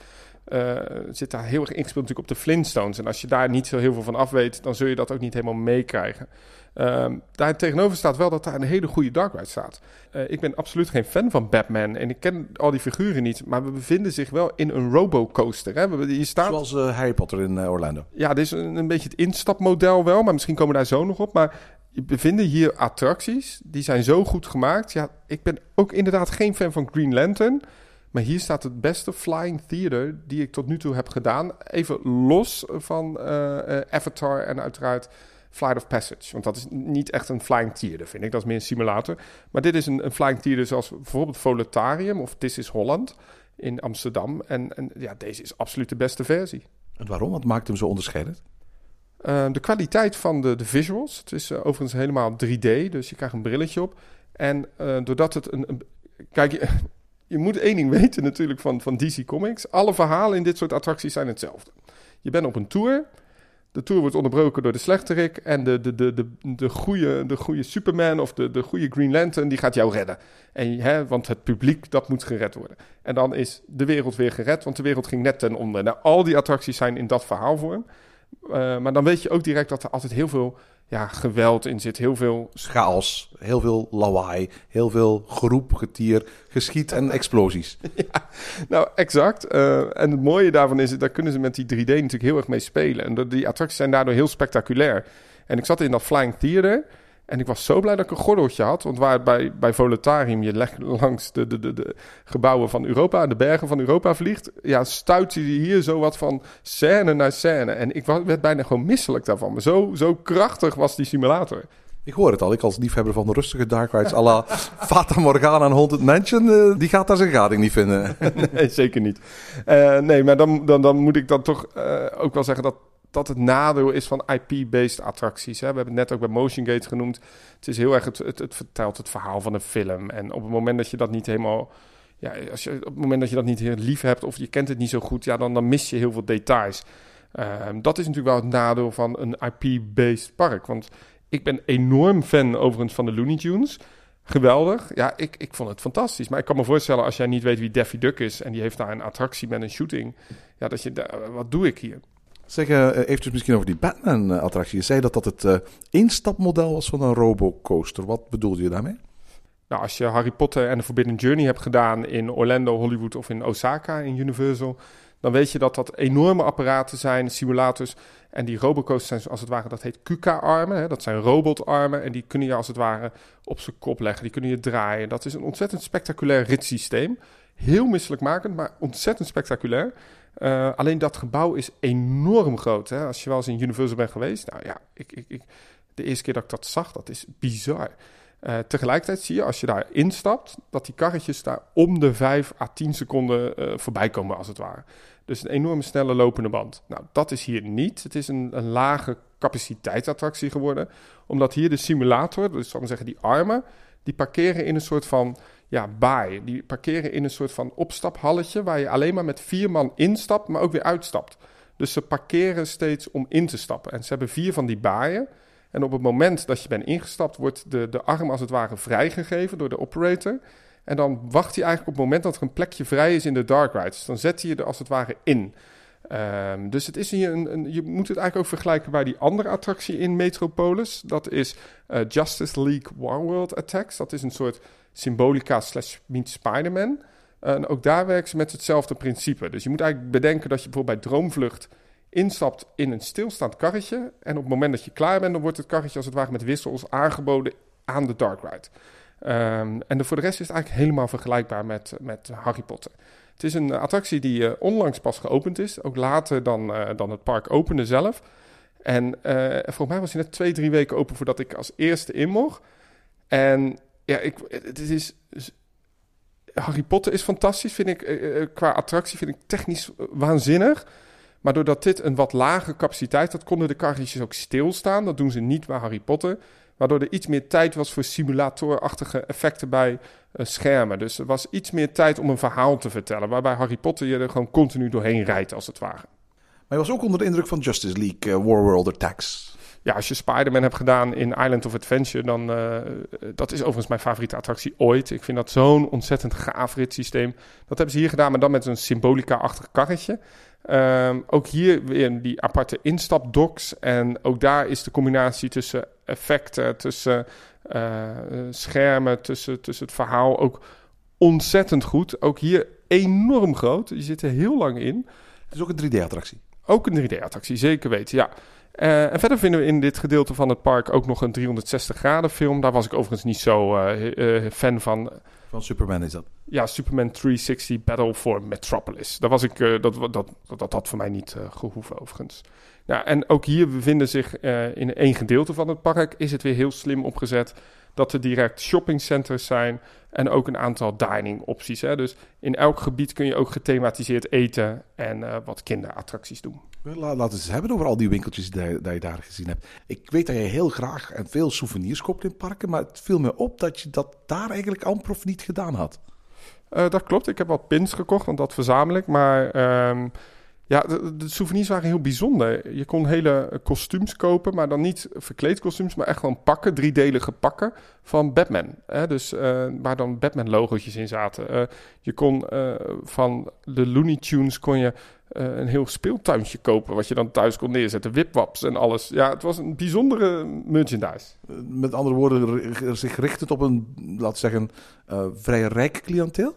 uh, zit daar heel erg ingespeeld natuurlijk op de Flintstones. En als je daar niet zo heel veel van af weet, dan zul je dat ook niet helemaal meekrijgen. Uh, daar tegenover staat wel dat daar een hele goede dark ride staat. Uh, ik ben absoluut geen fan van Batman en ik ken al die figuren niet, maar we bevinden zich wel in een robocoaster. Hè? We, hier staat... Zoals uh, Harry Potter in Orlando. Ja, dit is een, een, beetje het instapmodel wel, maar misschien komen we daar zo nog op. Maar je bevinden hier attracties, die zijn zo goed gemaakt. Ja, ik ben ook inderdaad geen fan van Green Lantern. Maar hier staat het beste flying theater die ik tot nu toe heb gedaan. Even los van Avatar en uiteraard Flight of Passage. Want dat is niet echt een flying theater, vind ik. Dat is meer een simulator. Maar dit is een, een flying theater zoals bijvoorbeeld Voletarium of This is Holland in Amsterdam. En, en ja, deze is absoluut de beste versie. En waarom? Wat maakt hem zo onderscheidend? Uh, de kwaliteit van de, de visuals. Het is uh, overigens helemaal 3D, dus je krijgt een brilletje op. En uh, doordat het een, een kijk, je, je, moet één ding weten natuurlijk van, van DC Comics. Alle verhalen in dit soort attracties zijn hetzelfde. Je bent op een tour de tour wordt onderbroken door de slechterik. En de, de, de, de, de, goede, de goede Superman of de, de goede Green Lantern, die gaat jou redden. En, hè, want het publiek, dat moet gered worden. En dan is de wereld weer gered, want de wereld ging net ten onder. Nou, al die attracties zijn in dat verhaalvorm. Uh, maar dan weet je ook direct dat er altijd heel veel ja, geweld in zit. Heel veel... Chaos, heel veel lawaai, heel veel geroep, getier, geschiet en explosies. ja, nou exact. Uh, en het mooie daarvan is, daar kunnen ze met die 3D natuurlijk heel erg mee spelen. En die attracties zijn daardoor heel spectaculair. En ik zat in dat Flying Theater... En ik was zo blij dat ik een gordeltje had. Want waar bij, bij Voletarium je langs de, de, de, de, gebouwen van Europa, de bergen van Europa vliegt. Ja, stuit je hier zo wat van scène naar scène. En ik werd bijna gewoon misselijk daarvan. Maar zo, zo krachtig was die simulator. Ik hoor het al. Ik als liefhebber van de rustige dark rides à la Fata Morgana en Haunted Mansion... Uh, die gaat daar zijn gading niet vinden. nee, zeker niet. Uh, nee, maar dan, dan, dan moet ik dan toch uh, ook wel zeggen dat dat het nadeel is van IP-based attracties. Hè. We hebben het net ook bij Motion Gate genoemd. Het is heel erg, het, het, het, vertelt het verhaal van een film. En op het moment dat je dat niet helemaal... Ja, als je, op het moment dat je dat niet heel lief hebt of je kent het niet zo goed... Ja, dan, dan mis je heel veel details. Um, dat is natuurlijk wel het nadeel van een IP-based park. Want ik ben enorm fan overigens van de Looney Tunes... Geweldig. Ja, ik, ik vond het fantastisch. Maar ik kan me voorstellen als jij niet weet wie Daffy Duck is... en die heeft daar een attractie met een shooting... ja, dat je... Wat doe ik hier? Zeg, uh, eventjes misschien over die Batman-attractie. Je zei dat dat het uh, instapmodel was van een robocoaster. Wat bedoelde je daarmee? Nou, als je Harry Potter en de Forbidden Journey hebt gedaan in Orlando, Hollywood of in Osaka in Universal, dan weet je dat dat enorme apparaten zijn, simulators. En die robocoasters zijn als het ware, dat heet KUKA-armen. Dat zijn robotarmen en die kunnen je als het ware op zijn kop leggen. Die kunnen je draaien. Dat is een ontzettend spectaculair ritssysteem. Heel misselijkmakend, maar ontzettend spectaculair. Uh, alleen dat gebouw is enorm groot. Hè? Als je wel eens in Universal bent geweest. Nou ja, ik, ik, ik, de eerste keer dat ik dat zag, dat is bizar. Uh, tegelijkertijd zie je als je daar instapt, dat die karretjes daar om de 5 à 10 seconden uh, voorbij komen, als het ware. Dus een enorme snelle lopende band. Nou, dat is hier niet. Het is een, een lage capaciteitsattractie geworden. Omdat hier de simulator, dus zal ik zeggen die armen, die parkeren in een soort van ja, baai. Die parkeren in een soort van opstaphalletje waar je alleen maar met vier man instapt, maar ook weer uitstapt. Dus ze parkeren steeds om in te stappen. En ze hebben vier van die baaien. En op het moment dat je bent ingestapt, wordt de, de arm als het ware vrijgegeven door de operator. En dan wacht hij eigenlijk op het moment dat er een plekje vrij is in de dark rides. Dus dan zet hij je er als het ware in. Um, dus het is hier een, je moet het eigenlijk ook vergelijken bij die andere attractie in Metropolis. Dat is uh, Justice League World Attacks. Dat is een soort symbolica slash meet Spider-Man. En ook daar werken ze met hetzelfde principe. Dus je moet eigenlijk bedenken dat je bijvoorbeeld bij Droomvlucht instapt in een stilstaand karretje. En op het moment dat je klaar bent, dan wordt het karretje als het ware met wissels aangeboden aan de Dark Ride. Um, en de, voor de rest is het eigenlijk helemaal vergelijkbaar met, met Harry Potter. Het is een attractie die uh, onlangs pas geopend is. Ook later dan, uh, dan het park opende zelf. En volgens mij was hij net twee, drie weken open voordat ik als eerste in mocht. En ja, ik, het is... Harry Potter is fantastisch, vind ik. qua attractie vind ik technisch waanzinnig. Maar doordat dit een wat lage capaciteit had, konden de karretjes ook stilstaan. Dat doen ze niet bij Harry Potter. Waardoor er iets meer tijd was voor simulatorachtige effecten bij schermen. Dus er was iets meer tijd om een verhaal te vertellen. Waarbij Harry Potter je er gewoon continu doorheen rijdt, als het ware. Maar je was ook onder de indruk van Justice League uh, War World Attacks. Ja, als je Spider-Man hebt gedaan in Island of Adventure, dan uh, dat is overigens mijn favoriete attractie ooit. Ik vind dat zo'n ontzettend gaaf ritssysteem. Dat hebben ze hier gedaan, maar dan met een symbolica-achtig karretje. Um, ook hier weer die aparte instapdocks. En ook daar is de combinatie tussen effecten, tussen uh, schermen, tussen, tussen het verhaal ook ontzettend goed. Ook hier enorm groot. Je zit er heel lang in. Het is ook een 3D-attractie. Ook een 3D-attractie, zeker weten, ja. Uh, en verder vinden we in dit gedeelte van het park ook nog een 360 graden film. Daar was ik overigens niet zo uh, uh, fan van. Van Superman is dat? Ja, Superman 360 Battle for Metropolis. Daar was ik, dat, dat, dat, dat had voor mij niet gehoeven overigens. Nou, en ook hier bevinden zich in één gedeelte van het park. Is het weer heel slim opgezet dat er direct shoppingcenters zijn en ook een aantal dining opties. Hè. Dus in elk gebied kun je ook gethematiseerd eten en wat kinderattracties doen. Laten we het hebben over al die winkeltjes die, die, je daar gezien hebt. Ik weet dat je heel graag en veel souvenirs koopt in parken, maar het viel me op dat je dat daar eigenlijk amper of niet gedaan had. Uh, dat klopt. Ik heb wat pins gekocht, want dat verzamel ik. Maar um, ja, de, souvenirs waren heel bijzonder. Je kon hele kostuums kopen, maar dan niet verkleed kostuums, maar echt gewoon pakken, driedelige pakken van Batman. Hè? Dus uh, waar dan Batman-logootjes in zaten. Je kon van de Looney Tunes kon je een heel speeltuintje kopen, wat je dan thuis kon neerzetten. Wipwaps en alles. Ja, het was een bijzondere merchandise. Met andere woorden, zich richtend op een, laten we zeggen, vrij rijk cliënteel?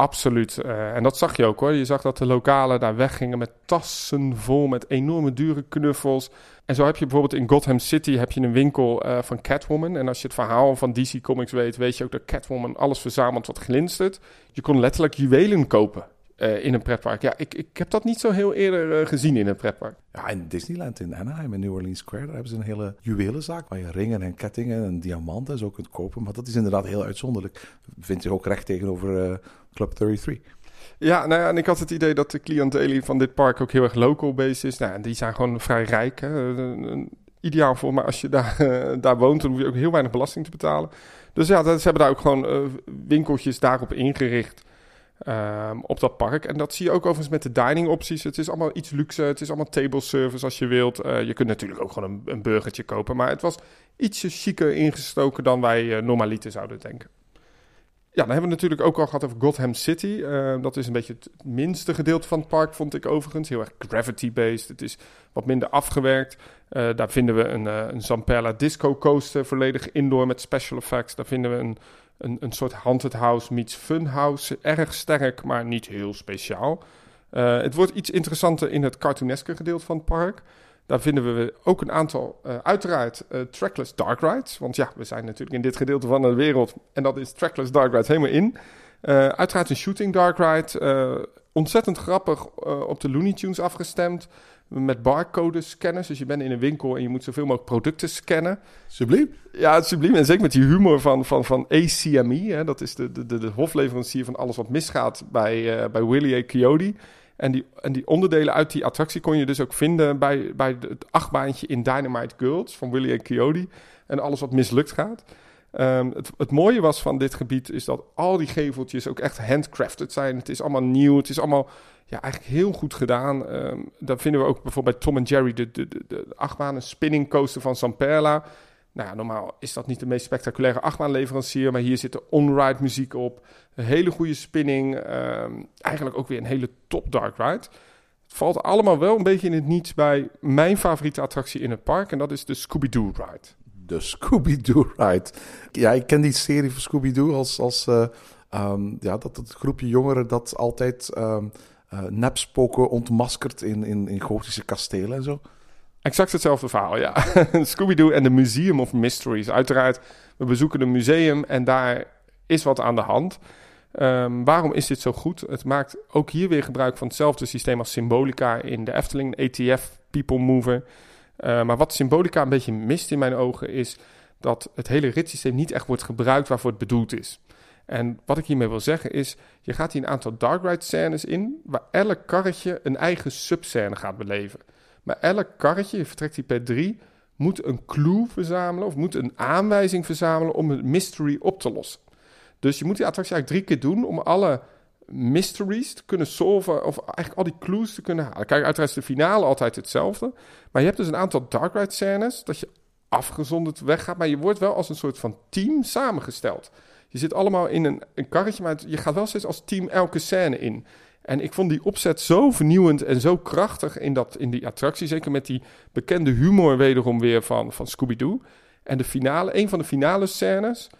Absoluut. Uh, en dat zag je ook hoor. Je zag dat de lokalen daar weggingen met tassen vol met enorme dure knuffels. En zo heb je bijvoorbeeld in Gotham City heb je een winkel uh, van Catwoman. En als je het verhaal van DC Comics weet, weet je ook dat Catwoman alles verzamelt wat glinstert. Je kon letterlijk juwelen kopen. Uh, in een pretpark. Ja, ik, ik heb dat niet zo heel eerder uh, gezien in een pretpark. Ja, in Disneyland in Anaheim, in New Orleans Square, daar hebben ze een hele juwelenzaak waar je ringen en kettingen en diamanten zo kunt kopen. Maar dat is inderdaad heel uitzonderlijk. Vindt zich ook recht tegenover uh, Club 33. Ja, nou ja, en ik had het idee dat de cliëntelie van dit park ook heel erg local based is. Nou, die zijn gewoon vrij rijk. Hè. Ideaal voor, maar als je daar, daar woont, dan hoef je ook heel weinig belasting te betalen. Dus ja, ze hebben daar ook gewoon winkeltjes daarop ingericht. Um, op dat park. En dat zie je ook overigens met de dining opties. Het is allemaal iets luxe. Het is allemaal table service als je wilt. Uh, je kunt natuurlijk ook gewoon een, een, burgertje kopen. Maar het was ietsje chiquer ingestoken dan wij uh, normaliter zouden denken. Ja, dan hebben we natuurlijk ook al gehad over Gotham City. Uh, dat is een beetje het minste gedeelte van het park, vond ik overigens. Heel erg gravity-based. Het is wat minder afgewerkt. daar vinden we een, een Zamperla Disco Coaster, volledig indoor met special effects. Daar vinden we een een, een soort haunted house meets fun house. Erg sterk, maar niet heel speciaal. Uh, het wordt iets interessanter in het cartooneske gedeelte van het park. Daar vinden we ook een aantal, uh, uiteraard, uh, trackless dark rides. Want ja, we zijn natuurlijk in dit gedeelte van de wereld. En dat is trackless dark rides helemaal in. uiteraard een shooting dark ride. ontzettend grappig op de Looney Tunes afgestemd met barcode scanners. Dus je bent in een winkel en je moet zoveel mogelijk producten scannen. Subliem. Ja, het subliem. En zeker met die humor van, van, van ACME. Hè, dat is de, de, de, de hofleverancier van alles wat misgaat bij, uh, bij Willie A. Coyote. En die, en die onderdelen uit die attractie kon je dus ook vinden bij, bij het achtbaantje in Dynamite Girls van Willie A. Coyote. En alles wat mislukt gaat. Um, het, mooie was van dit gebied is dat al die geveltjes ook echt handcrafted zijn. Het is allemaal nieuw. Het is allemaal ja, eigenlijk heel goed gedaan. Um, vinden we ook bijvoorbeeld bij Tom en Jerry de, de achtbanen spinning coaster van Samperla. Nou ja, normaal is dat niet de meest spectaculaire achtbaanleverancier, maar hier zit de on-ride muziek op. Een hele goede spinning. Um, eigenlijk ook weer een hele top dark ride. Het valt allemaal wel een beetje in het niets bij mijn favoriete attractie in het park. En dat is de Scooby-Doo ride. De Scooby-Doo ride. Ja, ik ken die serie van Scooby-Doo als, als uh, um, ja, dat het groepje jongeren dat altijd um, uh, nepspoken ontmaskert in, in, in gotische kastelen en zo. Exact hetzelfde verhaal, ja. Scooby-Doo en de Museum of Mysteries. Uiteraard, we bezoeken een museum en daar is wat aan de hand. Um, waarom is dit zo goed? Het maakt ook hier weer gebruik van hetzelfde systeem als Symbolica in de Efteling, ETF, People Mover. Uh, maar wat Symbolica een beetje mist in mijn ogen is dat het hele ritssysteem niet echt wordt gebruikt waarvoor het bedoeld is. En wat ik hiermee wil zeggen is, je gaat hier een aantal dark ride scènes in, waar elk karretje een eigen subscène gaat beleven. Maar elk karretje, je vertrekt hier per drie, moet een clue verzamelen of moet een aanwijzing verzamelen om een mystery op te lossen. Dus je moet die attractie eigenlijk drie keer doen om alle mysteries te kunnen solven, of eigenlijk al die clues te kunnen halen. Kijk, uiteraard is de finale altijd hetzelfde, maar je hebt dus een aantal dark ride scènes dat je afgezonderd weggaat, maar je wordt wel als een soort van team samengesteld. Je zit allemaal in een, een karretje, maar je gaat wel steeds als team elke scène in. En ik vond die opzet zo vernieuwend en zo krachtig in, dat, in die attractie. Zeker met die bekende humor wederom weer van, van Scooby-Doo. En de finale, een van de finale scènes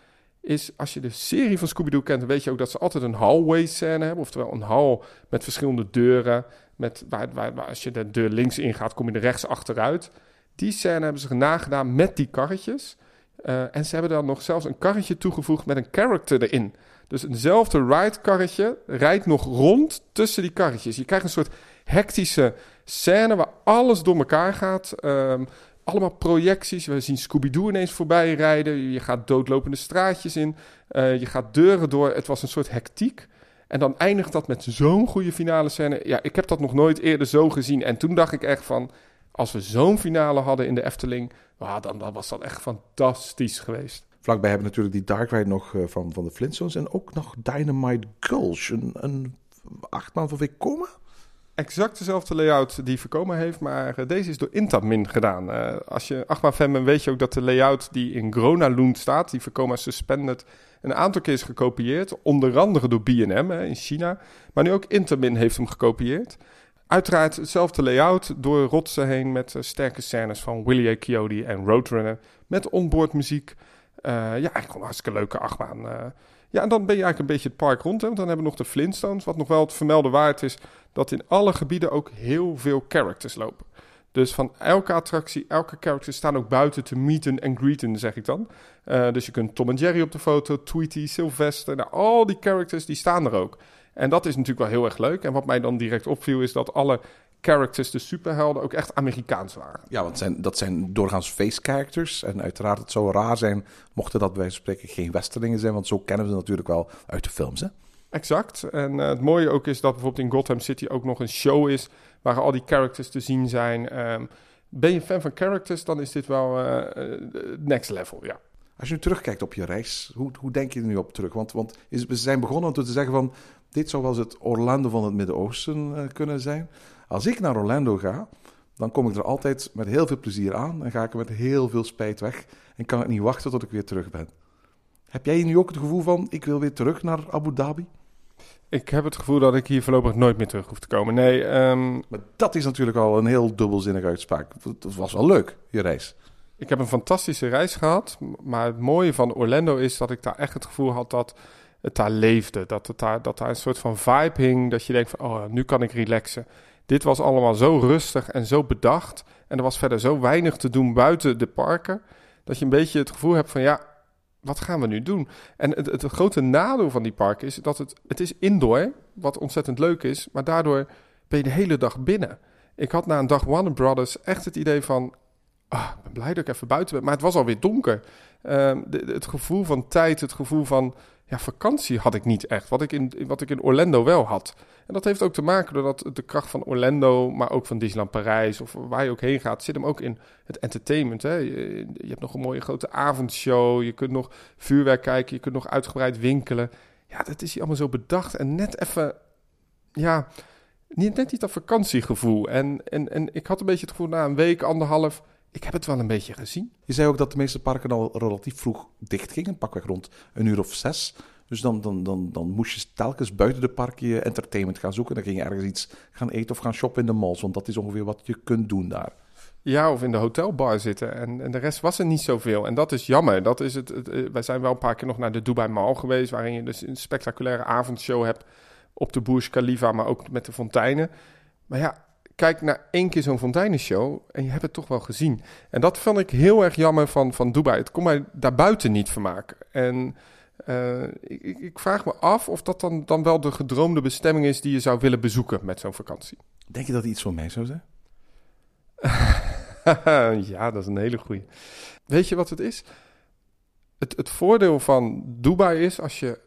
is, als je de serie van Scooby-Doo kent, dan weet je ook dat ze altijd een hallway scène hebben. Oftewel een hal met verschillende deuren. Met, waar, waar, waar als je de deur links ingaat, kom je er rechts achteruit. Die scène hebben ze nagedaan met die karretjes. Eh, en ze hebben dan nog zelfs een karretje toegevoegd met een character erin. Dus eenzelfde ride-karretje rijdt nog rond tussen die karretjes. Je krijgt een soort hectische scène waar alles door elkaar gaat. Ehm, allemaal projecties. We zien Scooby-Doo ineens voorbij rijden. Je gaat doodlopende straatjes in. Eh, je gaat deuren door. Het was een soort hectiek. En dan eindigt dat met zo'n goede finale scène. Ja, ik heb dat nog nooit eerder zo gezien. En toen dacht ik echt van... Als we zo'n finale hadden in de Efteling... dan, dan was dat echt fantastisch geweest. Vlakbij hebben we natuurlijk die Dark Ride nog eh, van, van de Flintstones. En ook nog Dynamite Gulch. Een, een achtbaan van Vekoma. Exact dezelfde layout die Vekoma heeft, maar eh, deze is door Intamin gedaan. Eh, als je achtbaan fan bent, weet je ook dat de layout die in Gronalund staat, die Vekoma Suspended, een aantal keer is gekopieerd. Onder andere door B&M in China, maar nu ook Intamin heeft hem gekopieerd. Uiteraard hetzelfde layout door rotsen heen met eh, sterke scènes van Willie A. Coyote en Roadrunner. Met onboard muziek. Ja, eigenlijk een hartstikke leuke achtbaan. Ja, en dan ben je eigenlijk een beetje het park rond. Hè, want dan hebben we nog de Flintstones. Wat nog wel het vermelden waard is, dat in alle gebieden ook heel veel characters lopen. Dus van elke attractie, elke character staan ook buiten te meeten en greeten, zeg ik dan. Eh, dus je kunt Tom en Jerry op de foto, Tweety, Sylvester, nou, al die characters die staan er ook. En dat is natuurlijk wel heel erg leuk. En wat mij dan direct opviel is dat alle characters, de superhelden, ook echt Amerikaans waren. Ja, want zijn, dat zijn doorgaans face characters. En uiteraard, het zou raar zijn mochten dat bij wijze van spreken geen westerlingen zijn. Want zo kennen we ze natuurlijk wel uit de films, hè? Exact. En eh, het mooie ook is dat bijvoorbeeld in Gotham City ook nog een show is waar al die characters te zien zijn. Ehm, ben je fan van characters, dan is dit wel eh, next level, ja. Als je nu terugkijkt op je reis, hoe, hoe denk je er nu op terug? Want, want is- we zijn begonnen om te zeggen van... dit zou wel eens het Orlando van het Midden-Oosten kunnen zijn. Als ik naar Orlando ga, dan kom ik er altijd met heel veel plezier aan... en ga ik er met heel veel spijt weg... en kan ik niet wachten tot ik weer terug ben. Heb jij nu ook het gevoel van... ik wil weer terug naar Abu Dhabi? Ik heb het gevoel dat ik hier voorlopig nooit meer terug hoef te komen. Nee, ehm, Maar dat is natuurlijk al een heel dubbelzinnige uitspraak. Het was wel leuk, je reis. ik heb een fantastische reis gehad. Maar het mooie van Orlando is dat ik daar echt het gevoel had dat het daar leefde. Dat, het daar, dat daar een soort van vibe hing. Dat je denkt van, oh, nu kan ik relaxen. Dit was allemaal zo rustig en zo bedacht. En er was verder zo weinig te doen buiten de parken. Dat je een beetje het gevoel hebt van, ja, wat gaan we nu doen? En het, het grote nadeel van die parken is dat het, het is indoor, wat ontzettend leuk is. Maar daardoor ben je de hele dag binnen. Ik had na een dag Warner Brothers echt het idee van... Ah, ik ben blij dat ik even buiten ben. Maar het was alweer donker. Ehm, het gevoel van tijd, het gevoel van ja, vakantie had ik niet echt. Wat ik, in, wat ik in Orlando wel had. En dat heeft ook te maken doordat de kracht van Orlando, maar ook van Disneyland Parijs of waar je ook heen gaat, zit hem ook in het entertainment. Hè? Je, je hebt nog een mooie grote avondshow. Je kunt nog vuurwerk kijken. Je kunt nog uitgebreid winkelen. Ja, dat is hier allemaal zo bedacht. En net even, ja, niet, net niet dat vakantiegevoel. En, en, en ik had een beetje het gevoel na een week, anderhalf, ik heb het wel een beetje gezien. Je zei ook dat de meeste parken al relatief vroeg dicht gingen, pakweg rond een uur of zes. Dus dan, dan, dan, dan moest je telkens buiten de parken je entertainment gaan zoeken. Dan ging je ergens iets gaan eten of gaan shoppen in de malls, want dat is ongeveer wat je kunt doen daar. Ja, of in de hotelbar zitten. En, en de rest was er niet zoveel. En dat is jammer. Dat is het, het, wij zijn wel een paar keer nog naar de Dubai Mall geweest... waarin je dus een spectaculaire avondshow hebt op de Burj Khalifa... maar ook met de fonteinen. Maar ja, kijk naar één keer zo'n fonteinenshow... en je hebt het toch wel gezien. En dat vond ik heel erg jammer van, van Dubai. Het kon mij daarbuiten niet vermaken. En eh, ik, ik- ik vraag me af of dat dan, dan wel de gedroomde bestemming is... die je zou willen bezoeken met zo'n vakantie. Denk je dat iets voor mij zou zijn? ja, dat is een hele goeie. Weet je wat het is? Het, het voordeel van Dubai is als je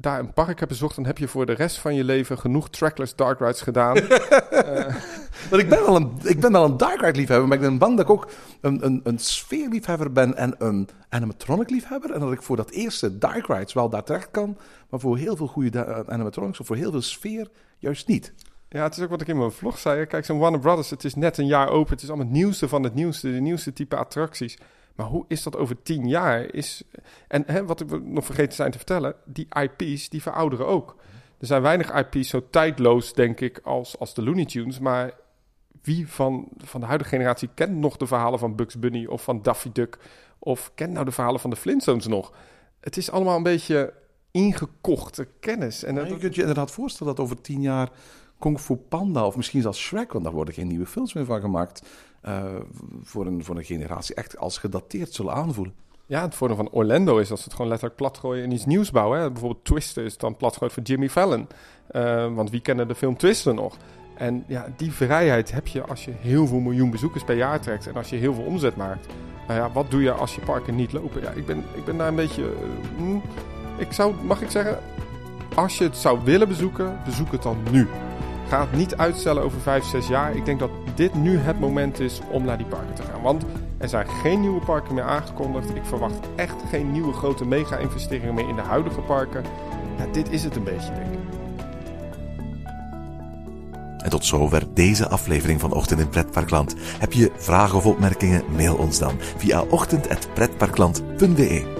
daar een park hebt bezocht, dan heb je voor de rest van je leven genoeg trackless dark rides gedaan. Want ik ben wel een, ik ben wel een dark ride liefhebber, maar ik ben bang dat ik ook een, een, een sfeerliefhebber ben en een animatronic liefhebber. En dat ik voor dat eerste dark rides wel daar terecht kan, maar voor heel veel goede eh, animatronics of voor heel veel sfeer juist niet. Ja, het is ook wat ik in mijn vlog zei. Kijk, zo'n Warner Brothers, het is net een jaar open. Het is allemaal het nieuwste van het nieuwste, de nieuwste type attracties. Maar hoe is dat over tien jaar? Is, en hè, wat we nog vergeten zijn te vertellen, die IP's, die verouderen ook. Er zijn weinig IP's zo tijdloos, denk ik, als, als de Looney Tunes. Maar wie van, van de huidige generatie kent nog de verhalen van Bugs Bunny of van Daffy Duck? Of kent nou de verhalen van de Flintstones nog? Het is allemaal een beetje ingekochte kennis. En dat, je kunt je inderdaad voorstellen dat over tien jaar Kung Fu Panda of misschien zelfs Shrek, want daar worden geen nieuwe films meer van gemaakt, eh, voor, een, voor een generatie echt als gedateerd zullen aanvoelen. Ja, het voordeel van Orlando is dat ze het gewoon letterlijk platgooien en iets nieuws bouwen. Hè? Bijvoorbeeld Twister is dan platgooid voor Jimmy Fallon. Eh, want wie kennen de film Twister nog? En ja, die vrijheid heb je als je heel veel miljoen bezoekers per jaar trekt. En als je heel veel omzet maakt. Nou ja, wat doe je als je parken niet lopen? Ja, ik ben, ik ben daar een beetje... eh, hmm. ik zou, mag ik zeggen, als je het zou willen bezoeken, bezoek het dan nu. Ga het niet uitstellen over 5, 6 jaar. Ik denk dat dit nu het moment is om naar die parken te gaan. Want er zijn geen nieuwe parken meer aangekondigd. Ik verwacht echt geen nieuwe grote mega-investeringen meer in de huidige parken. Dit is het een beetje, denk ik. En tot zover deze aflevering van Ochtend in Pretparkland. Heb je vragen of opmerkingen? Mail ons dan via ochtend.pretparkland.be.